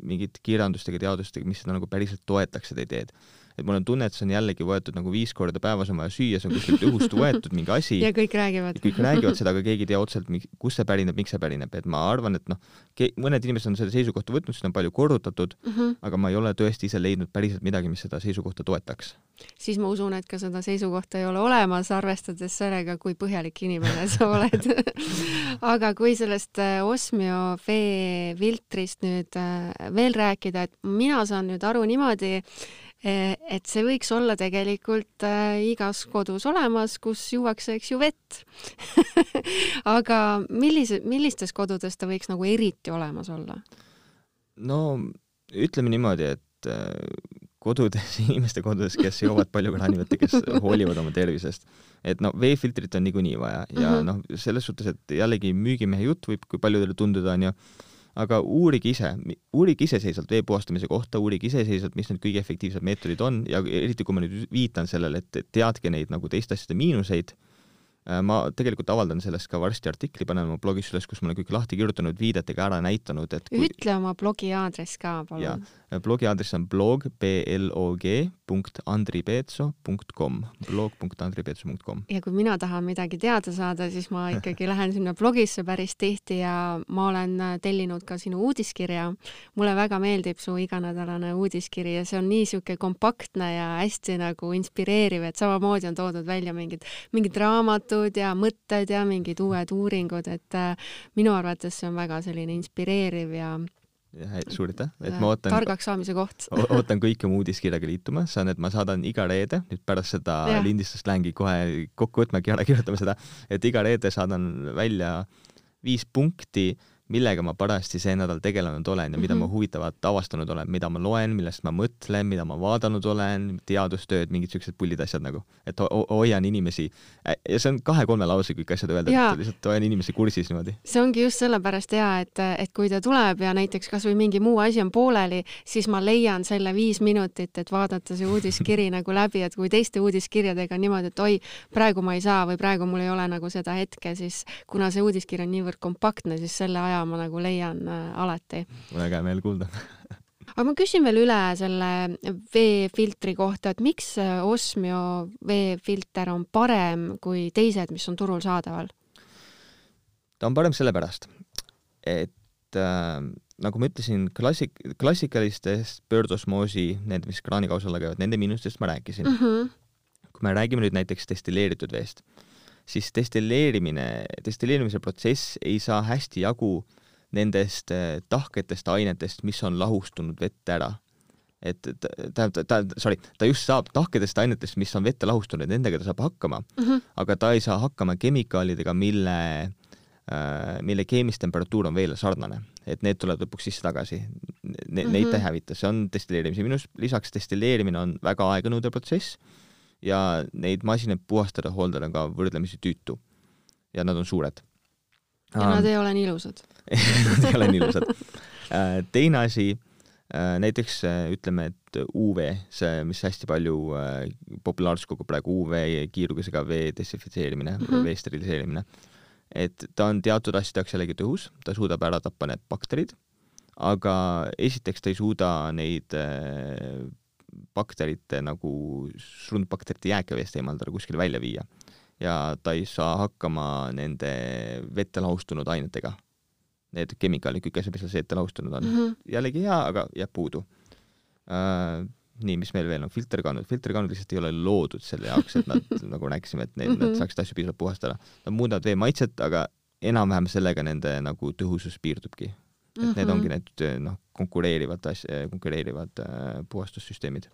mingit kirjandustega, teadustega, mis seda nagu päriselt toetaks, seda ideed. Et mul on tunne, et see on jällegi võetud nagu viis korda päevas on vaja süüa, see on kuskilt õhust võetud mingi asi ja kõik räägivad. kõik räägivad seda, aga keegi ei tea otseselt, kust see pärineb, miks see pärineb, et ma arvan, et noh, mõned inimesed on seda seisukohta võtnud, seda on palju korrutatud mm, Mhm. aga ma ei ole tõesti ise leidnud päriselt midagi, mis seda seisukohta toetaks. siis ma usun, et ka seda seisukohta ei ole olemas, arvestades sellega, kui põhjalik inimene sa oled aga kui sellest äh, Osmio veefiltrist nüüd äh, veel rääkida, et mina saan nüüd aru niimoodi, et see võiks olla tegelikult äh, igas kodus olemas, kus juuakse, eks ju, vett aga millise, millistes kodudes ta võiks nagu eriti olemas olla? no ütleme niimoodi, et äh, kodudes, inimeste kodudes, kes joovad palju kraanivett ja kes hoolivad oma tervisest, et no veefiltrit on niikuinii vaja ja Mhm. noh, selles suhtes, et jällegi müügimehe jutt võib kui paljudele tunduda, onju, aga uurige ise, uurige iseseisvalt vee puhastamise kohta, uurige iseseisvalt, mis need kõige efektiivsed meetodid on ja eriti, kui ma nüüd viitan sellele, et teadke neid nagu teiste asjade miinuseid, Äh, ma tegelikult avaldan sellest ka varsti artikli, panen oma blogis üles, kus ma olen kõik lahti kirjutanud, viidetega ära näitanud, et kui... ütle oma blogi aadress ka, palun. Äh, blogi aadress on blog, blog punkt andripeetso.com, blog punkt andripeetso.com. ja kui mina tahan midagi teada saada, siis ma ikkagi lähen sinna blogisse päris tihti ja ma olen äh, tellinud ka sinu uudiskirja. mulle väga meeldib su iganädalane uudiskiri ja see on nii niisugune kompaktne ja hästi nagu inspireeriv, et samamoodi on toodud välja mingid, mingid raamatud, ja mõtted ja mingid uued uuringud, et äh, minu arvates see on väga selline inspireeriv ja suur aitäh, et ma ootan targaks saamise koht ootan kõiki oma uudiskirjaga liituma, saan, et ma saadan iga reede, nüüd pärast seda ja. lindistust lähengi kohe kokku võtma, ära kirjutama seda, et iga reede saadan välja viis punkti millega ma parajasti see nädal tegelenud olen ja mida mm -hmm. ma huvitavat avastanud olen, mida ma loen, millest ma mõtlen, mida ma vaadanud olen, teadustööd, mingid siuksed pullid asjad nagu, et ho hoian inimesi ja see on kahe-kolme lausega kõik asjad öelda, et lihtsalt hoian inimesi kursis niimoodi. see ongi just sellepärast hea, et, et kui ta tuleb ja näiteks kasvõi mingi muu asi on pooleli, siis ma leian selle viis minutit, et vaadata see uudiskiri nagu läbi, et kui teiste uudiskirjadega on niimoodi, et oi, praegu ma ei saa või praegu mul ei ole nagu seda hetke, siis kuna see uudiskiri on niivõrd kompaktne, siis selle aja ma nagu leian äh, alati. väga hea meel kuulda aga ma küsin veel üle selle veefiltri kohta, et miks äh, Osmio veefilter on parem kui teised, mis on turul saadaval? ta on parem sellepärast, et äh, nagu ma ütlesin, klassik-, klassikalistest pöördosmoosi, need, mis kraanikausi alla käivad, nende miinustest ma rääkisin mm. -hmm. kui me räägime nüüd näiteks destilleeritud veest, siis destilleerimine, destilleerimise protsess ei saa hästi jagu nendest eh, tahketest ainetest, mis on lahustunud vette ära. et tähendab, ta, ta, sorry, ta just saab tahkedest ainetest, mis on vette lahustunud, nendega ta saab hakkama mm, -hmm. aga ta ei saa hakkama kemikaalidega, mille äh, mille keemistemperatuur on veele sarnane, et need tulevad lõpuks sisse tagasi ne,. Mm -hmm. Neid ta ei hävita, see on destilleerimise miinus, lisaks destilleerimine on väga aeganõudev protsess ja neid masinaid puhastada, hooldada on ka võrdlemisi tüütu. ja nad on suured. ja nad ei ole nii ilusad Nad ei ole nii ilusad. Äh, teine asi, äh, näiteks äh, ütleme, et UV, see, mis hästi palju populaarsust kogub praegu, UV kiirgusega vee desinfitseerimine mm, -hmm. vee steriliseerimine, et ta on teatud asjade jaoks jällegi tõhus, ta suudab ära tappa need bakterid, aga esiteks ta ei suuda neid bakterite nagu sundbakterite jääke veest eemaldada, kuskile välja viia. ja ta ei saa hakkama nende vette lahustunud ainetega. Need kemikaalid, kõik asjad, mis seal seeta lahustunud on mm. -hmm. jällegi hea, aga jääb puudu äh,. nii, mis meil veel on, filterkanud, filterkanud lihtsalt ei ole loodud selle jaoks, et nad nagu rääkisime, et need mm, -hmm. nad mhm. saaksid asju piisavalt puhastada. Nad muudavad vee maitset, aga enam-vähem sellega nende nagu tõhusus piirdubki. Et mm -hmm. need ongi need noh, konkureerivad asja, konkureerivad äh, puhastussüsteemid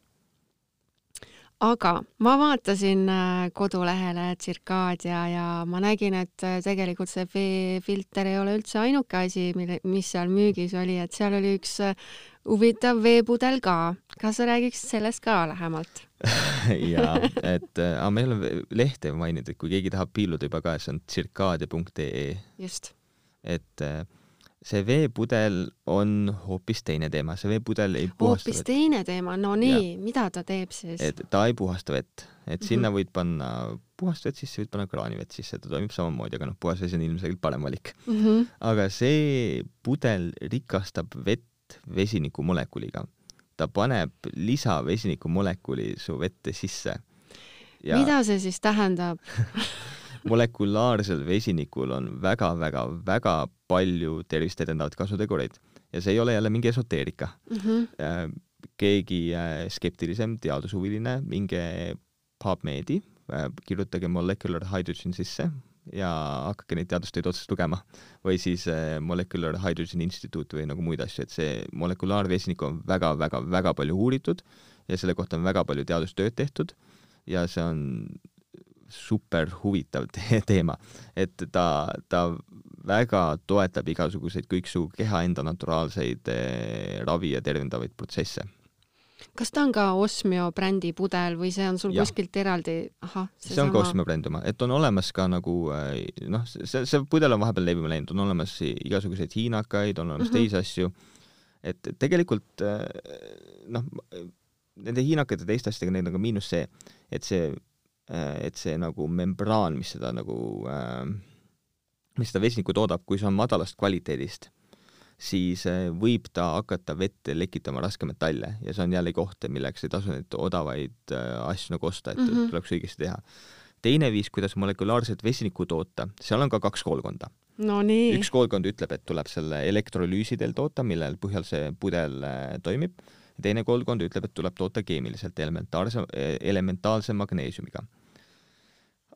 aga ma vaatasin äh, kodulehele Tsirkaadia ja ma nägin, et äh, tegelikult see veefilter ei ole üldse ainuke asi, mille, mis seal müügis oli, et seal oli üks äh, huvitav veepudel ka. kas sa räägiks sellest ka lähemalt jaa, et äh, me ei ole lehte maininud, et kui keegi tahab piiluda juba ka, see on tsirkaadia.ee. just. et äh, see veepudel on hoopis teine teema, see veepudel ei puhasta hoopis teine teema, no nii, mida ta teeb siis? et ta ei puhasta vett, et sinna mm -hmm. võid panna puhast vett sisse, võid panna kraanivett sisse, ta toimib samamoodi, aga noh, puhas vesi on ilmselgelt parem valik mm. -hmm. aga see pudel rikastab vett vesinikumolekuliga. ta paneb lisavesinikumolekuli su vette sisse. Ja... mida see siis tähendab molekulaarsel vesinikul on väga-väga-väga palju tervist edendavaid kasutegureid ja see ei ole jälle mingi esoteerika mm. -hmm. keegi äh, skeptilisem teadushuviline, minge PubMedi, äh, kirjutage molecular hydrogen sisse ja hakake neid teadustöid otsast lugema või siis Molecular Hydrogen Institute või nagu muid asju, et see molekulaarvesinikku on väga-väga-väga palju uuritud ja selle kohta on väga palju teadustööd tehtud ja see on super huvitav te teema, et ta, ta väga toetab igasuguseid kõiksugu keha enda naturaalseid eh, ravi- ja tervendavaid protsesse. kas ta on ka Osmio brändi pudel või see on sul ja. kuskilt eraldi, see on sama... ka Osmio bränd oma, et on olemas ka nagu eh, noh, see, see pudel on vahepeal levima läinud, on olemas igasuguseid hiinakaid, on olemas mm -hmm. teisi asju, et tegelikult eh, noh, nende hiinakate teiste asjadega, neil on ka miinus see, et see et see nagu membraan, mis seda nagu äh, mis seda vesinikku toodab, kui see on madalast kvaliteedist, siis äh, võib ta hakata vette lekitama raskmetalle ja see on jälle koht, milleks ei tasu neid odavaid äh, asju nagu osta, et mm -hmm. tuleks õigesti teha. teine viis, kuidas molekulaarset vesinikku toota, seal on ka kaks koolkonda no üks koolkond ütleb, et tuleb selle elektrolüüsi teel toota, millel põhjal see pudel äh, toimib, ja teine koolkond ütleb, et tuleb toota keemiliselt elementaarse, elementaalse magneesiumiga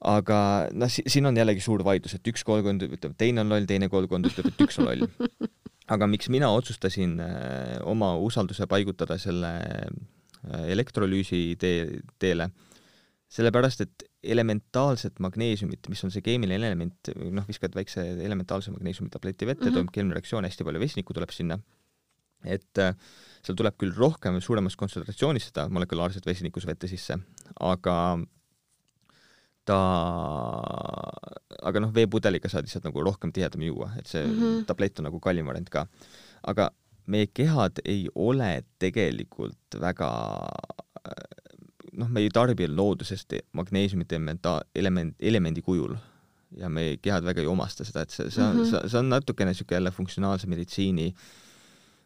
aga noh, siin on jällegi suur vaidlus, et üks koolkond ütleb, teine on loll, teine koolkond ütleb, et üks on loll. aga miks mina otsustasin äh, oma usalduse paigutada selle äh, elektrolüüsi tee, teele, sellepärast et elementaalset magneesiumit, mis on see keemiline element, noh, viskad väikse elementaalse magneesiumi tableti vette mm, -hmm. toimub keemiline reaktsioon, hästi palju vesinikku tuleb sinna, et äh, seal tuleb küll rohkem, suuremas kontsentratsioonis seda molekulaarset vesinikku vette sisse, aga ta, aga noh, veepudeliga saad lihtsalt nagu rohkem tihedam juua, et see mm -hmm. tablett on nagu kallim variant ka. aga meie kehad ei ole tegelikult väga noh, me ei tarbi loodusest magneesiumit elementa-, element, elemendi kujul ja meie kehad väga ei omasta seda, et see, see on mm, -hmm. see on natukene niisugune jälle funktsionaalse meditsiini Äh,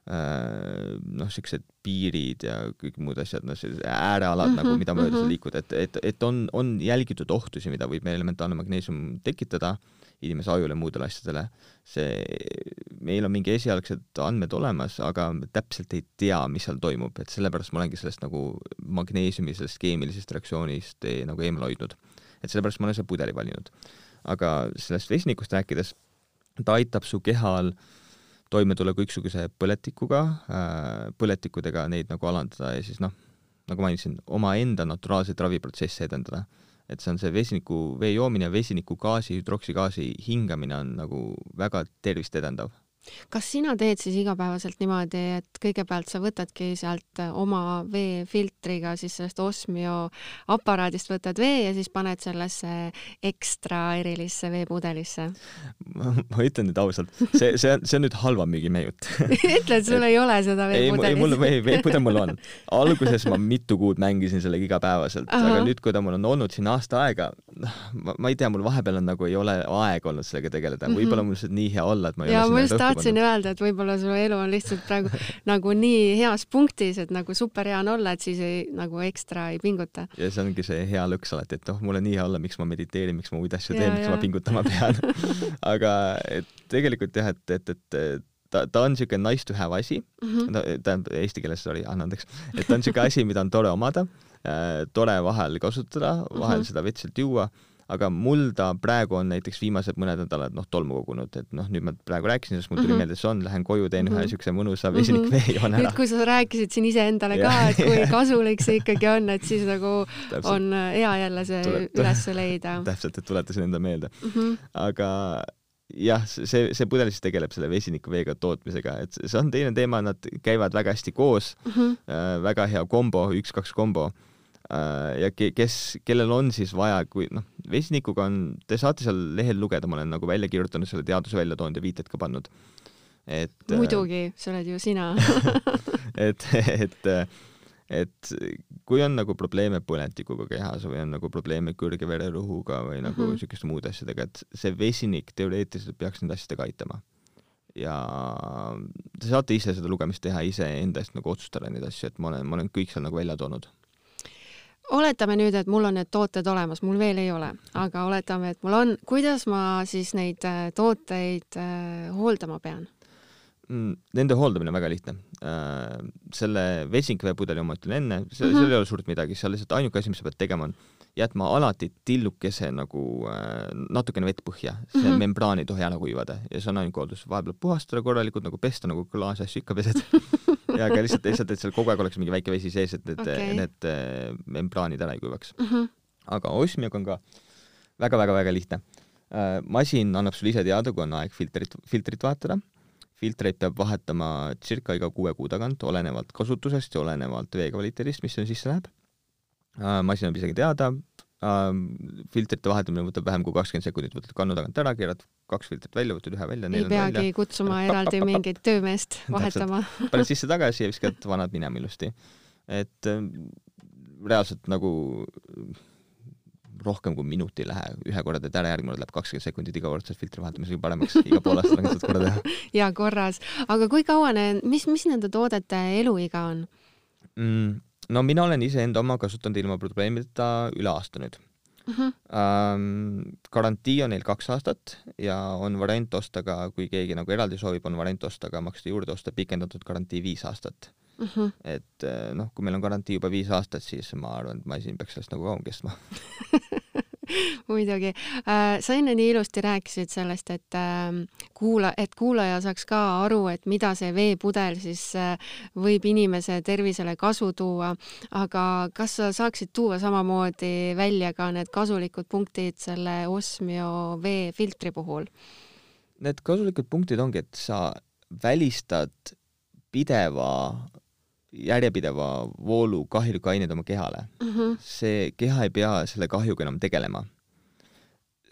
noh, siuksed piirid ja kõik muud asjad, noh, sellised äärealad mm -hmm, nagu, mida mööda mm -hmm. sa liikud, et, et, et on, on jälgitud ohtusid, mida võib elementaarne magneesium tekitada inimese ajule, muudele asjadele. see, meil on mingi esialgsed andmed olemas, aga täpselt ei tea, mis seal toimub, et sellepärast ma olengi sellest nagu magneesiumi, sellest keemilisest reaktsioonist ei, nagu eemale hoidnud. et sellepärast ma olen selle pudeli valinud. aga sellest vesinikust rääkides, ta aitab su kehal äh, toime tulla kõiksuguse põletikuga, äh, põletikudega neid nagu alandada ja siis noh, nagu mainisin, omaenda naturaalseid raviprotsesse edendada. et see on see vesiniku vee joomine vesinikugaasi, hüdroksigaasi hingamine on nagu väga tervist edendav kas sina teed siis igapäevaselt niimoodi, et kõigepealt sa võtadki sealt oma veefiltriga siis sellest Osmio aparaadist võtad vee ja siis paned sellesse ekstra erilisse veepudelisse? ma ütlen nüüd ausalt, see, see on, see on nüüd halva müügimehe jutt ütle, et sul ei ole seda veepudelit. ei, mul, ei, veepudel mul on. alguses ma mitu kuud mängisin sellega igapäevaselt, aga nüüd, kui ta mul on olnud siin aasta aega, ma, ma ei tea, mul vahepeal on nagu ei ole aega olnud sellega tegeleda, mhm. võib-olla mul lihtsalt nii hea olla, et ma ei ja, ole sinna tahtsin öelda, et võib-olla su elu on lihtsalt praegu nagu nii heas punktis, et nagu super hea on olla, et siis ei, nagu ekstra ei pinguta. ja see ongi see hea lõks alati, et noh, mul on nii hea olla, miks ma mediteerin, miks ma muid asju teen, miks ma pingutama pean aga et tegelikult jah, et, et, et ta, ta on niisugune nice to have asi mm, -hmm. tähendab eesti keeles, sorry, anna andeks, et ta on niisugune asi, mida on tore omada äh,, tore vahel kasutada, vahel mm -hmm. seda veitselt juua aga mul ta praegu on näiteks viimased mõned nädalad noh, tolmu kogunud, et noh, nüüd ma praegu rääkisin, sest mul tuli mm -hmm. meelde, et see on, lähen koju, teen mm -hmm. ühe niisuguse mhm. mõnusa vesinikvee mhm. joon ära. nüüd, kui sa rääkisid siin iseendale ka, et kui kasulik see ikkagi on, et siis nagu täpselt. on hea jälle see Tulet... üles leida. täpselt, et tuletasin enda meelde mm. -hmm. aga jah, see, see pudel siis tegeleb selle vesinikuveega tootmisega, et see on teine teema, nad käivad väga hästi koos mm, -hmm. äh, väga hea kombo, üks-kaks kombo Äh, ja ke-, kes, kellel on siis vaja, kui noh, vesinikuga on, te saate seal lehel lugeda, ma olen nagu välja kirjutanud selle teaduse välja toonud ja viited ka pannud. et äh, muidugi, see oled ju sina et, et, et kui on nagu probleeme põletikuga kehas või on nagu probleeme kõrge vererõhuga või nagu mm -hmm. siukeste muude asjadega, et see vesinik teoreetiliselt peaks nende asjadega aitama ja te saate ise seda lugemist teha, iseenda eest nagu otsustada neid asju, et ma olen, ma olen kõik seal nagu välja toonud oletame nüüd, et mul on need tooted olemas, mul veel ei ole, aga oletame, et mul on, kuidas ma siis neid äh, tooteid äh, hooldama pean? Mm, nende hooldamine on väga lihtne. Äh, selle vesinikveepudeli oma ütlen enne, seal mm -hmm. ei ole suurt midagi, seal lihtsalt ainuke asi, mis sa pead tegema, on jätma alati tillukese nagu natukene vett põhja, see mm -hmm. membraan ei tohi ära kuivada ja see on ainuke hooldus, vahepeal puhastada korralikult nagu pesta nagu klaasasju ikka pesed ja aga lihtsalt lihtsalt, et seal kogu aeg oleks mingi väike vesi sees, et need okay., need äh, membraanid ära ei kuivaks mm. -hmm. aga osmiaga on ka väga-väga-väga lihtne äh,. masin annab sulle ise teada, kui on aeg filtrit, filtrit vahetada filtreid peab vahetama circa iga kuue kuu tagant, olenevalt kasutusest ja olenevalt vee kvaliteedist, mis sinna sisse läheb äh,. masin annab isegi teada äh,, filtrite vahetamine võtab vähem kui kakskümmend sekundit, võtad kannu tagant ära, keerad kaks filtrit välja, võtad ühe välja. ei peagi välja. kutsuma eraldi mingit töömeest vahetama. paned sisse tagasi ja viskad vanad minema ilusti. et äh, reaalselt nagu rohkem kui minut ei lähe, ühe korra teed ära, järgmine kord läheb kakskümmend sekundit iga kord saad filtri vahetamisega paremaks, iga poole aasta tagant saad korra teha. ja korras, aga kui kaua need, mis, mis nende toodete eluiga on mm,? No mina olen iseenda oma kasutanud ilma probleemideta üle aasta nüüd uh. -huh. Ähm, garantii on neil kaks aastat ja on variant osta ka, kui keegi nagu eraldi soovib, on variant osta ka, maksta juurde osta pikendatud garantii viis aastat. Mhm. -huh. et eh, noh, kui meil on garantii juba viis aastat, siis ma arvan, et masin peaks sellest nagu kauem kestma muidugi äh,. sa enne nii ilusti rääkisid sellest, et äh, kuula, et kuulaja saaks ka aru, et mida see veepudel siis äh, võib inimese tervisele kasu tuua, aga kas sa saaksid tuua samamoodi välja ka need kasulikud punktid selle Osmio veefiltri puhul? Need kasulikud punktid ongi, et sa välistad pideva järjepideva voolu kahjulikke aineid oma kehale mm. -hmm. see keha ei pea selle kahjuga enam tegelema.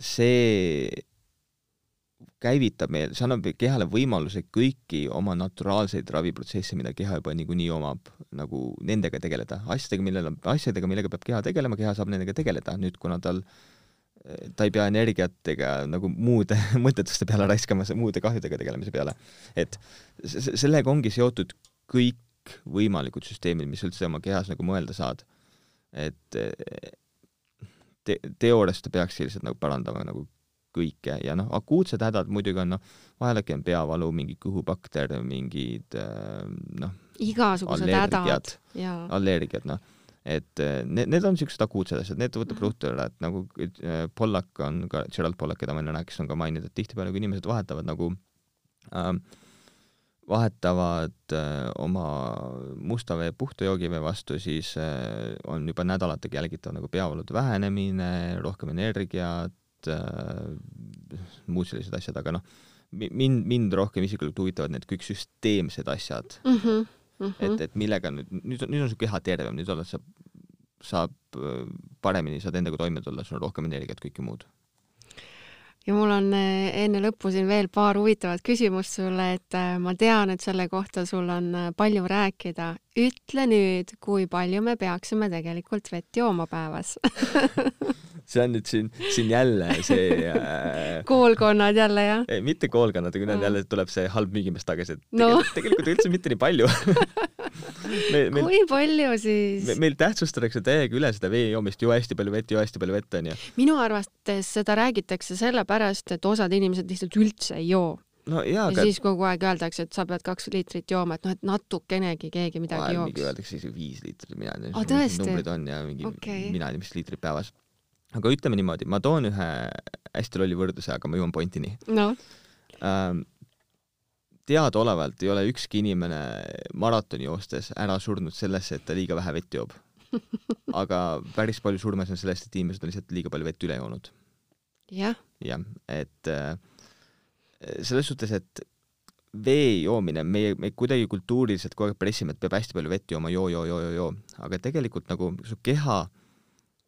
see käivitab meil, see annab kehale võimaluse kõiki oma naturaalseid raviprotsesse, mida keha juba niikuinii omab, nagu nendega tegeleda, asjadega, millel, asjadega, millega peab keha tegelema, keha saab nendega tegeleda, nüüd kuna tal ta ei pea energiat ega nagu muude mõttetuste peale raiskama, muude kahjudega tegelemise peale. et sellega ongi seotud kõik kõikvõimalikud süsteemid, mis üldse oma kehas nagu mõelda saad. et te teoorias ta peaks lihtsalt nagu parandama nagu kõike ja noh, akuutsed hädad muidugi on noh, vahel äkki on peavalu, mingi kõhubakter, mingid noh, igasugused hädad allergiad, noh. Et need, need on niisugused akuutsed asjad, need võtab ruttu ära, et nagu Pollack on ka, Gerald Pollack, keda ma enne rääkisin, on ka maininud, et tihtipeale, kui inimesed vahetavad nagu ähm, vahetavad äh, oma musta vee puhta joogivee vastu, siis äh, on juba nädalatega jälgitav nagu peavalude vähenemine, rohkem energiat äh,, muud sellised asjad, aga noh, mind, mind rohkem isiklikult huvitavad need kõik süsteemsed asjad mm. -hmm. Mm -hmm. et, et millega nüüd, nüüd on, nüüd on su keha tervem, nüüd oled sa, saab paremini, saad endaga toime tulla, sul on rohkem energiat, kõike muud ja mul on eh, enne lõppu siin veel paar huvitavat küsimust sulle, et eh, ma tean, et selle kohta sul on eh, palju rääkida. ütle nüüd, kui palju me peaksime tegelikult vett jooma päevas see on nüüd siin, siin jälle see äh... koolkonnad jälle, jah? ei, mitte koolkonnad, aga nüüd mm. jälle tuleb see halb müügimees tagasi, et tegelikult, no. tegelikult üldse mitte nii palju me, meil, kui palju siis me,? meil tähtsustatakse täiega üle seda vee joomist, joo hästi palju vett, joo hästi palju vett, onju. minu arvates seda räägitakse sellepärast, et osad inimesed lihtsalt üldse ei joo no jaa, aga ja siis kogu aeg öeldakse, et sa pead kaks liitrit jooma, et noh, et natukenegi keegi midagi jooks. öeldakse isegi viis liitrit, mina ei tea, mis numbrid on ja mingi okay., mina ei tea, mis liitrit päevas aga ütleme niimoodi, ma toon ühe hästi lolli võrdluse, aga ma jõuan pointini no. ähm,. Teadaolevalt ei ole ükski inimene maratoni joostes ära surnud sellesse, et ta liiga vähe vett joob. aga päris palju surmasid on sellest, et inimesed on lihtsalt liiga palju vett üle joonud. jah. jah, et äh, selles suhtes, et vee joomine, meie, me kuidagi kultuuriliselt kogu aeg pressime, et peab hästi palju vett jooma, joo, joo, joo, joo, joo, aga tegelikult nagu su keha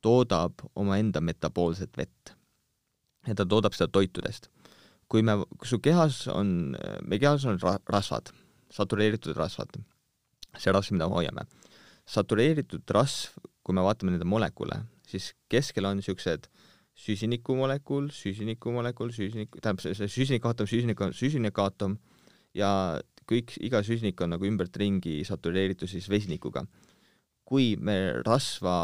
toodab omaenda metaboolset vett. ja ta toodab seda toitudest. Kui me, kui su kehas on, meie kehas on ra-, rasvad, satureeritud rasvad, see rasv, mida me hoiame. satureeritud rasv, kui me vaatame nende molekule, siis keskel on niisugused süsinikumolekul, süsinikumolekul, süsinik, tähendab see, süsinikaatom, süsinik, süsinikaatom ja kõik, iga süsinik on nagu ümbert ringi satureeritud siis vesinikuga kui me rasva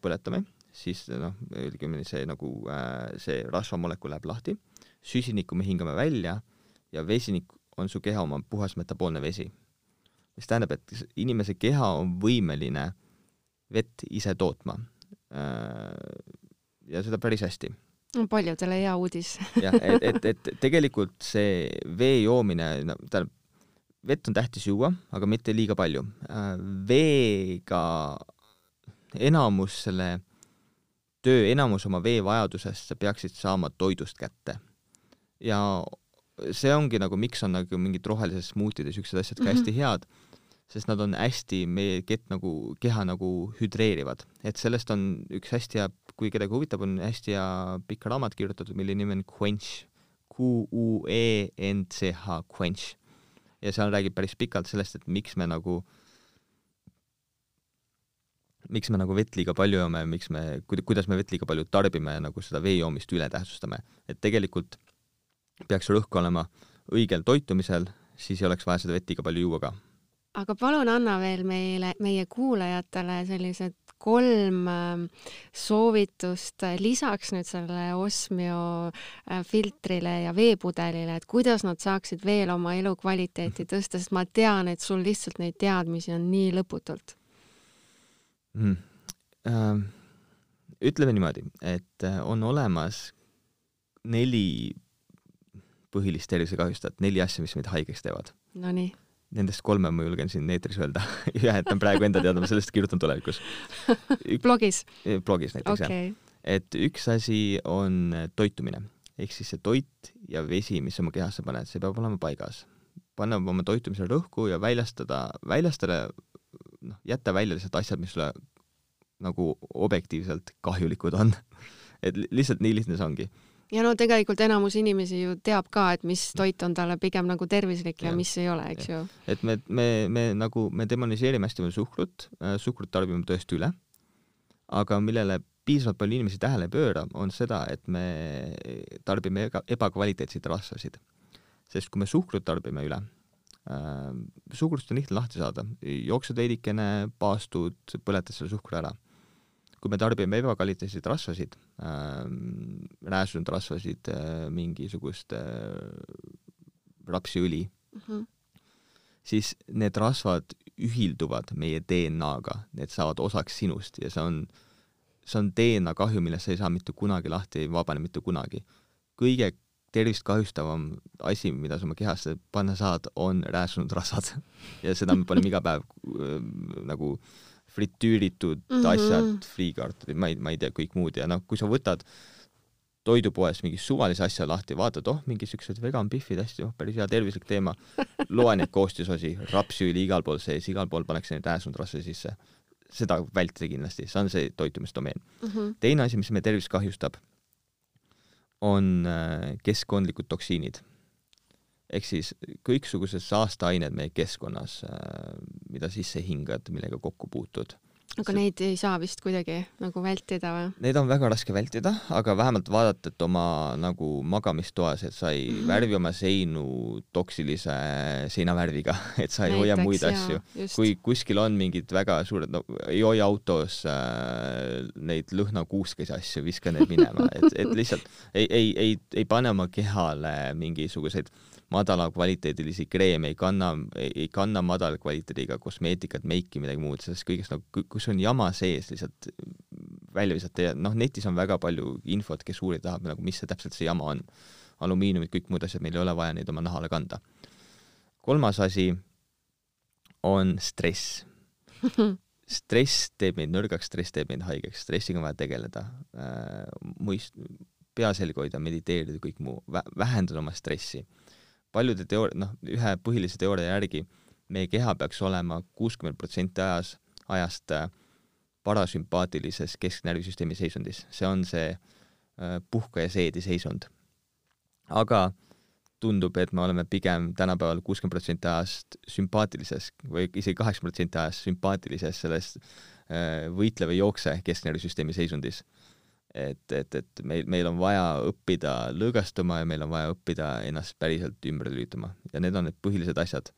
põletame, siis noh, õigemini see nagu äh, see rasvamolekul läheb lahti, süsinikku me hingame välja ja vesinik on su keha oma puhas metaboolne vesi. mis tähendab, et inimese keha on võimeline vett ise tootma äh,. ja seda päris hästi paljudele hea uudis jah, et, et, et tegelikult see vee joomine, no tähendab, vett on tähtis juua, aga mitte liiga palju. Äh, veega enamus selle töö, enamus oma veevajadusest sa peaksid saama toidust kätte. Ja see ongi nagu, miks on nagu mingid rohelised smuutid ja siuksed asjad ka mm -hmm. hästi head, sest nad on hästi meie kett nagu, keha nagu hüdreerivad, et sellest on üks hästi hea, kui kedagi huvitab, on hästi hea pikk raamat kirjutatud, mille nimi on Quench, Q-U-E-N-C-H, Quench ja seal räägib päris pikalt sellest, et miks me nagu miks me nagu vett liiga palju joome, miks me, kuidas me vett liiga palju tarbime ja nagu seda vee joomist üle tähtsustame. et tegelikult peaks rõhk olema õigel toitumisel, siis ei oleks vaja seda vett liiga palju juua ka. aga palun anna veel meile, meie kuulajatele sellised kolm ähm, soovitust lisaks nüüd sellele Osmio äh, filtrile ja veepudelile, et kuidas nad saaksid veel oma elukvaliteeti tõsta, sest ma tean, et sul lihtsalt neid teadmisi on nii lõputult mm.. Ütleme niimoodi, et äh, on olemas neli põhilist tervisekahjustajat, neli asja, mis meid haigeks teevad. Nonii Nendest kolme ma julgen siin eetris öelda ühe jätan praegu enda teada, ma sellest kirjutan tulevikus blogis? blogis näiteks okay. jah. et üks asi on toitumine, ehk siis see toit ja vesi, mis sa oma kehasse paned, see peab olema paigas. panna oma toitumisele rõhku ja väljastada, väljastada, noh, jätta välja lihtsalt asjad, mis sulle nagu objektiivselt kahjulikud on et lihtsalt nii lihtne see ongi ja no tegelikult enamus inimesi ju teab ka, et mis toit on talle pigem nagu tervislik ja, ja mis ei ole, eks ja. ju. et me, me, me nagu, me demoniseerime hästi palju suhkrut äh,, suhkrut tarbime tõesti üle, aga millele piisavalt palju inimesi tähele ei pööra, on seda, et me tarbime eba, ebakvaliteetseid rasvasid. sest kui me suhkrut tarbime üle äh,, suhkrust on lihtne lahti saada, jooksed veidikene, paastud, põletad selle suhkru ära kui me tarbime ebakvaliteetseid rasvasid äh,, rääsunud rasvasid äh,, mingisugust äh, rapsiõli mm, -hmm. siis need rasvad ühilduvad meie DNA-ga, need saavad osaks sinust ja see on, see on DNA kahju, millest sa ei saa mitte kunagi lahti, ei vabane mitte kunagi. kõige tervist kahjustavam asi, mida sa oma kehasse panna saad, on rääsunud rasvad ja seda me paneme iga päev äh, nagu äh, fritüüritud mm -hmm. asjad, friikartulid, ma ei, ma ei tea, kõik muud ja noh, kui sa võtad toidupoest mingi suvalise asja lahti, vaatad, oh, mingi siuksed vegan pihvid, hästi, oh, päris hea tervislik teema. loe neid koostisosi, rapsiõli igal pool sees, igal pool pannakse neid rääsunud rasva sisse. seda vältida kindlasti, see on see toitumisdomeen mm. -hmm. teine asi, mis meie tervist kahjustab, on äh, keskkondlikud toksiinid ehk siis kõiksugused saasteained meie keskkonnas, äh, mida sisse hingad, millega kokku puutud. aga neid ei saa vist kuidagi nagu vältida või? Neid on väga raske vältida, aga vähemalt vaadata, et oma nagu magamistoas, et sa ei mm -hmm. värvi oma seinu toksilise seinavärviga, et sa ei Näiteks, hoia muid asju. kui kuskil on mingid väga suured, no ei hoia autos äh, neid lõhnakuuskesi asju, viska need minema, et, et lihtsalt ei, ei, ei, ei pane oma kehale mingisuguseid madala kvaliteedilisi kreeme, ei kanna, ei kanna madala kvaliteediga kosmeetikat, meiki, midagi muud, sellest kõigest nagu, kus on jama sees lihtsalt välja visata ja noh, netis on väga palju infot, kes uurida tahab nagu, mis see täpselt see jama on. alumiiniumid, kõik muud asjad, meil ei ole vaja neid oma nahale kanda. kolmas asi on stress stress teeb meid nõrgaks, stress teeb meid haigeks, stressiga on vaja tegeleda äh,, muist-, pea selga hoida, mediteerida, kõik muu, vähendada oma stressi paljude teoor-, noh, ühe põhilise teooria järgi meie keha peaks olema kuuskümmend protsenti ajas, ajast äh, parasümpaatilises kesknärvisüsteemi seisundis, see on see äh, puhka ja seedi seisund. aga tundub, et me oleme pigem tänapäeval kuuskümmend protsenti ajast sümpaatilises või isegi kaheksakümmend protsenti ajast sümpaatilises selles äh, võitleva jookse kesknärvisüsteemi seisundis et, et, et meil, meil on vaja õppida lõõgastuma ja meil on vaja õppida ennast päriselt ümber lülitama ja need on need põhilised asjad.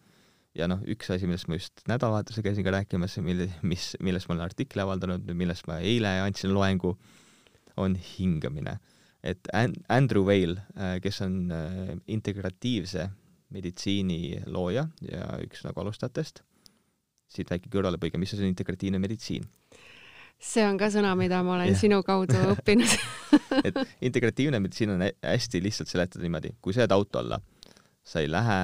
ja noh, üks asi, millest ma just nädalavahetusel käisin ka rääkimas, mille, mis, millest ma olen artikli avaldanud, millest ma eile andsin loengu, on hingamine. et Andrew Weil, äh, kes on äh, integratiivse meditsiini looja ja üks nagu alustajatest, siit väike kõrvalepõige, mis on integratiivne meditsiin see on ka sõna, mida ma olen ja. sinu kaudu õppinud et integratiivne meditsiin on hästi lihtsalt seletada niimoodi, kui sa jääd auto alla, sa ei lähe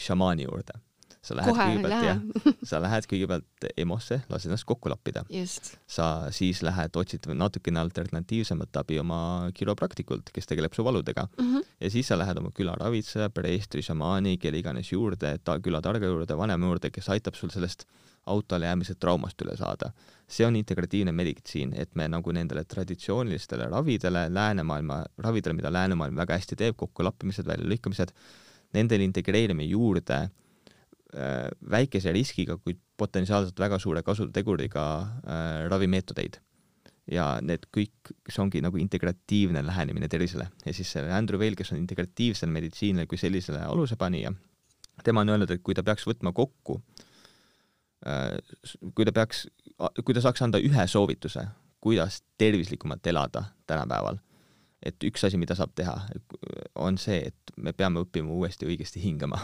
šamaani juurde, sa lähed Kohe kõigepealt jah, sa lähed kõigepealt EMO-sse, lased ennast kokku lappida. sa siis lähed, otsid natukene alternatiivsemat abi oma kiropraktikult, kes tegeleb su valudega mm. -hmm. ja siis sa lähed oma külaravitseja, preestri, šamaani, kelle iganes juurde, ta külatarga juurde, vanema juurde, kes aitab sul sellest autole jäämise traumast üle saada. See on integratiivne meditsiin, et me nagu nendele traditsioonilistele ravidele, läänemaailma ravidele, mida läänemaailm väga hästi teeb, kokkulappimised, väljalõikamised, nendele integreerime juurde äh, väikese riskiga, kuid potentsiaalselt väga suure kasuteguriga äh, ravimeetodeid. ja need kõik, see ongi nagu integratiivne lähenemine tervisele ja siis see Andrew Weil, kes on integratiivsele meditsiinile kui sellisele alusepanija, tema on öelnud, et kui ta peaks võtma kokku äh,, kui ta peaks, kui ta saaks anda ühe soovituse, kuidas tervislikumalt elada tänapäeval, et üks asi, mida saab teha, on see, et me peame õppima uuesti õigesti hingama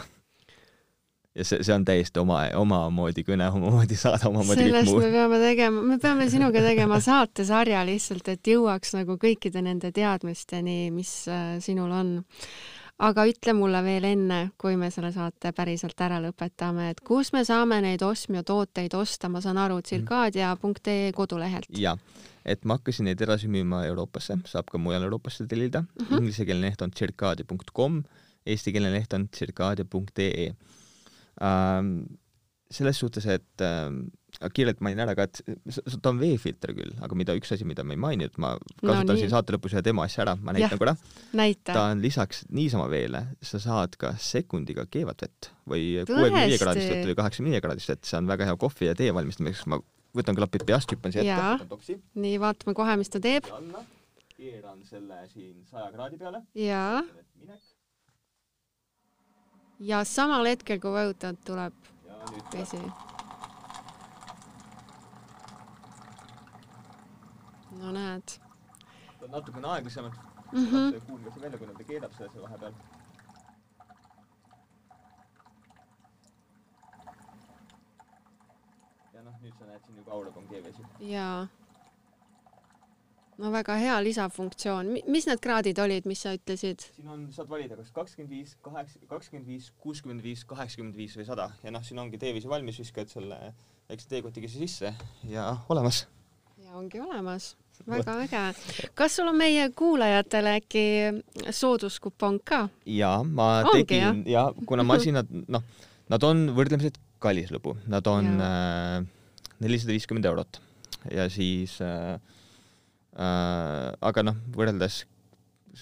ja see, see on täiesti oma, omamoodi kõne, omamoodi saade, omamoodi sellest me peame tegema, me peame sinuga tegema saatesarja lihtsalt, et jõuaks nagu kõikide nende teadmisteni, mis äh, sinul on. Aga ütle mulle veel enne, kui me selle saate päriselt ära lõpetame, et kus me saame neid Osmio tooteid osta, ma saan aru, tsirkaadia.ee kodulehelt. jah, et ma hakkasin neid edasi müüma Euroopasse, saab ka mujal Euroopasse tellida. Mm -hmm., inglisekeelne leht on tsirkaadia.com, eestikeelne leht on tsirkaadia.ee ähm, selles suhtes, et ähm, kiirelt mainin ära ka, et ta on veefilter küll, aga mida üks asi, mida ma ei maininud, ma kasutan no, siin saate lõpus ühe demo asja ära, ma näitan korra. ta on lisaks niisama veele, sa saad ka sekundiga keevat vett või kuuekümne viie kraadist vett või kaheksakümne viie kraadist vett, see on väga hea kohvi ja tee valmistamiseks, ma võtan klapid peast, hüppan siia ette. nii, vaatame kohe, mis ta teeb. keeran selle siin saja kraadi peale. jaa ja samal hetkel, kui vajutad, tuleb vesi. No näed. natukene aeglasemalt mm. -hmm. kuulge see välja, kuna ta keedab selle seal vahepeal. ja noh, nüüd sa näed siin ju kaurab on keevesi. jaa no väga hea lisafunktsioon. mis need kraadid olid, mis sa ütlesid? siin on, saad valida kas kakskümmend viis, kaheksa, kakskümmend viis, kuuskümmend viis, kaheksakümmend viis või sada ja noh, siin ongi teeviisi valmis, viskad selle väikse teekotikese sisse ja olemas. Ja ongi olemas. väga äge. kas sul on meie kuulajatele äkki sooduskupong ka? jaa, ma ongi, tegin ja kuna masinad, noh, nad on võrdlemisi kallis lõbu, nad on äh, nelisada viiskümmend eurot ja siis äh, äh, aga noh, võrreldes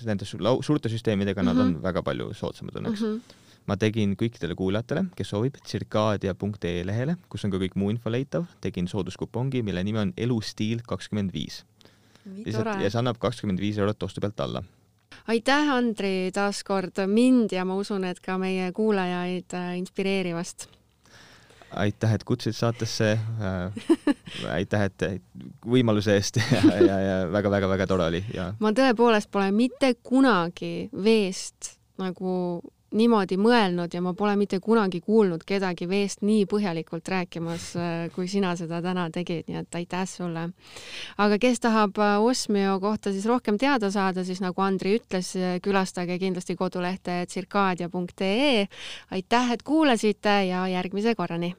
nende suurte süsteemidega mm, -hmm. nad on mhm. väga palju soodsamad õnneks mm. -hmm ma tegin kõikidele kuulajatele, kes soovib, tsirkaadia.ee lehele, kus on ka kõik muu info leitav, tegin sooduskupongi, mille nimi on elustiil kakskümmend viis. ja see annab kakskümmend viis eurot ostu pealt alla aitäh, Andri, taaskord mind ja ma usun, et ka meie kuulajaid äh, inspireerivast aitäh, et kutsusid saatesse äh,. aitäh, et võimaluse eest ja, ja, ja väga-väga-väga tore oli ja. ma tõepoolest pole mitte kunagi veest nagu niimoodi mõelnud ja ma pole mitte kunagi kuulnud kedagi veest nii põhjalikult rääkimas, äh, kui sina seda täna tegid, nii et aitäh sulle. aga kes tahab äh, Osmio kohta siis rohkem teada saada, siis nagu Andri ütles, äh, külastage kindlasti kodulehte tsirkaadia.ee. aitäh, et kuulasite ja järgmise korrani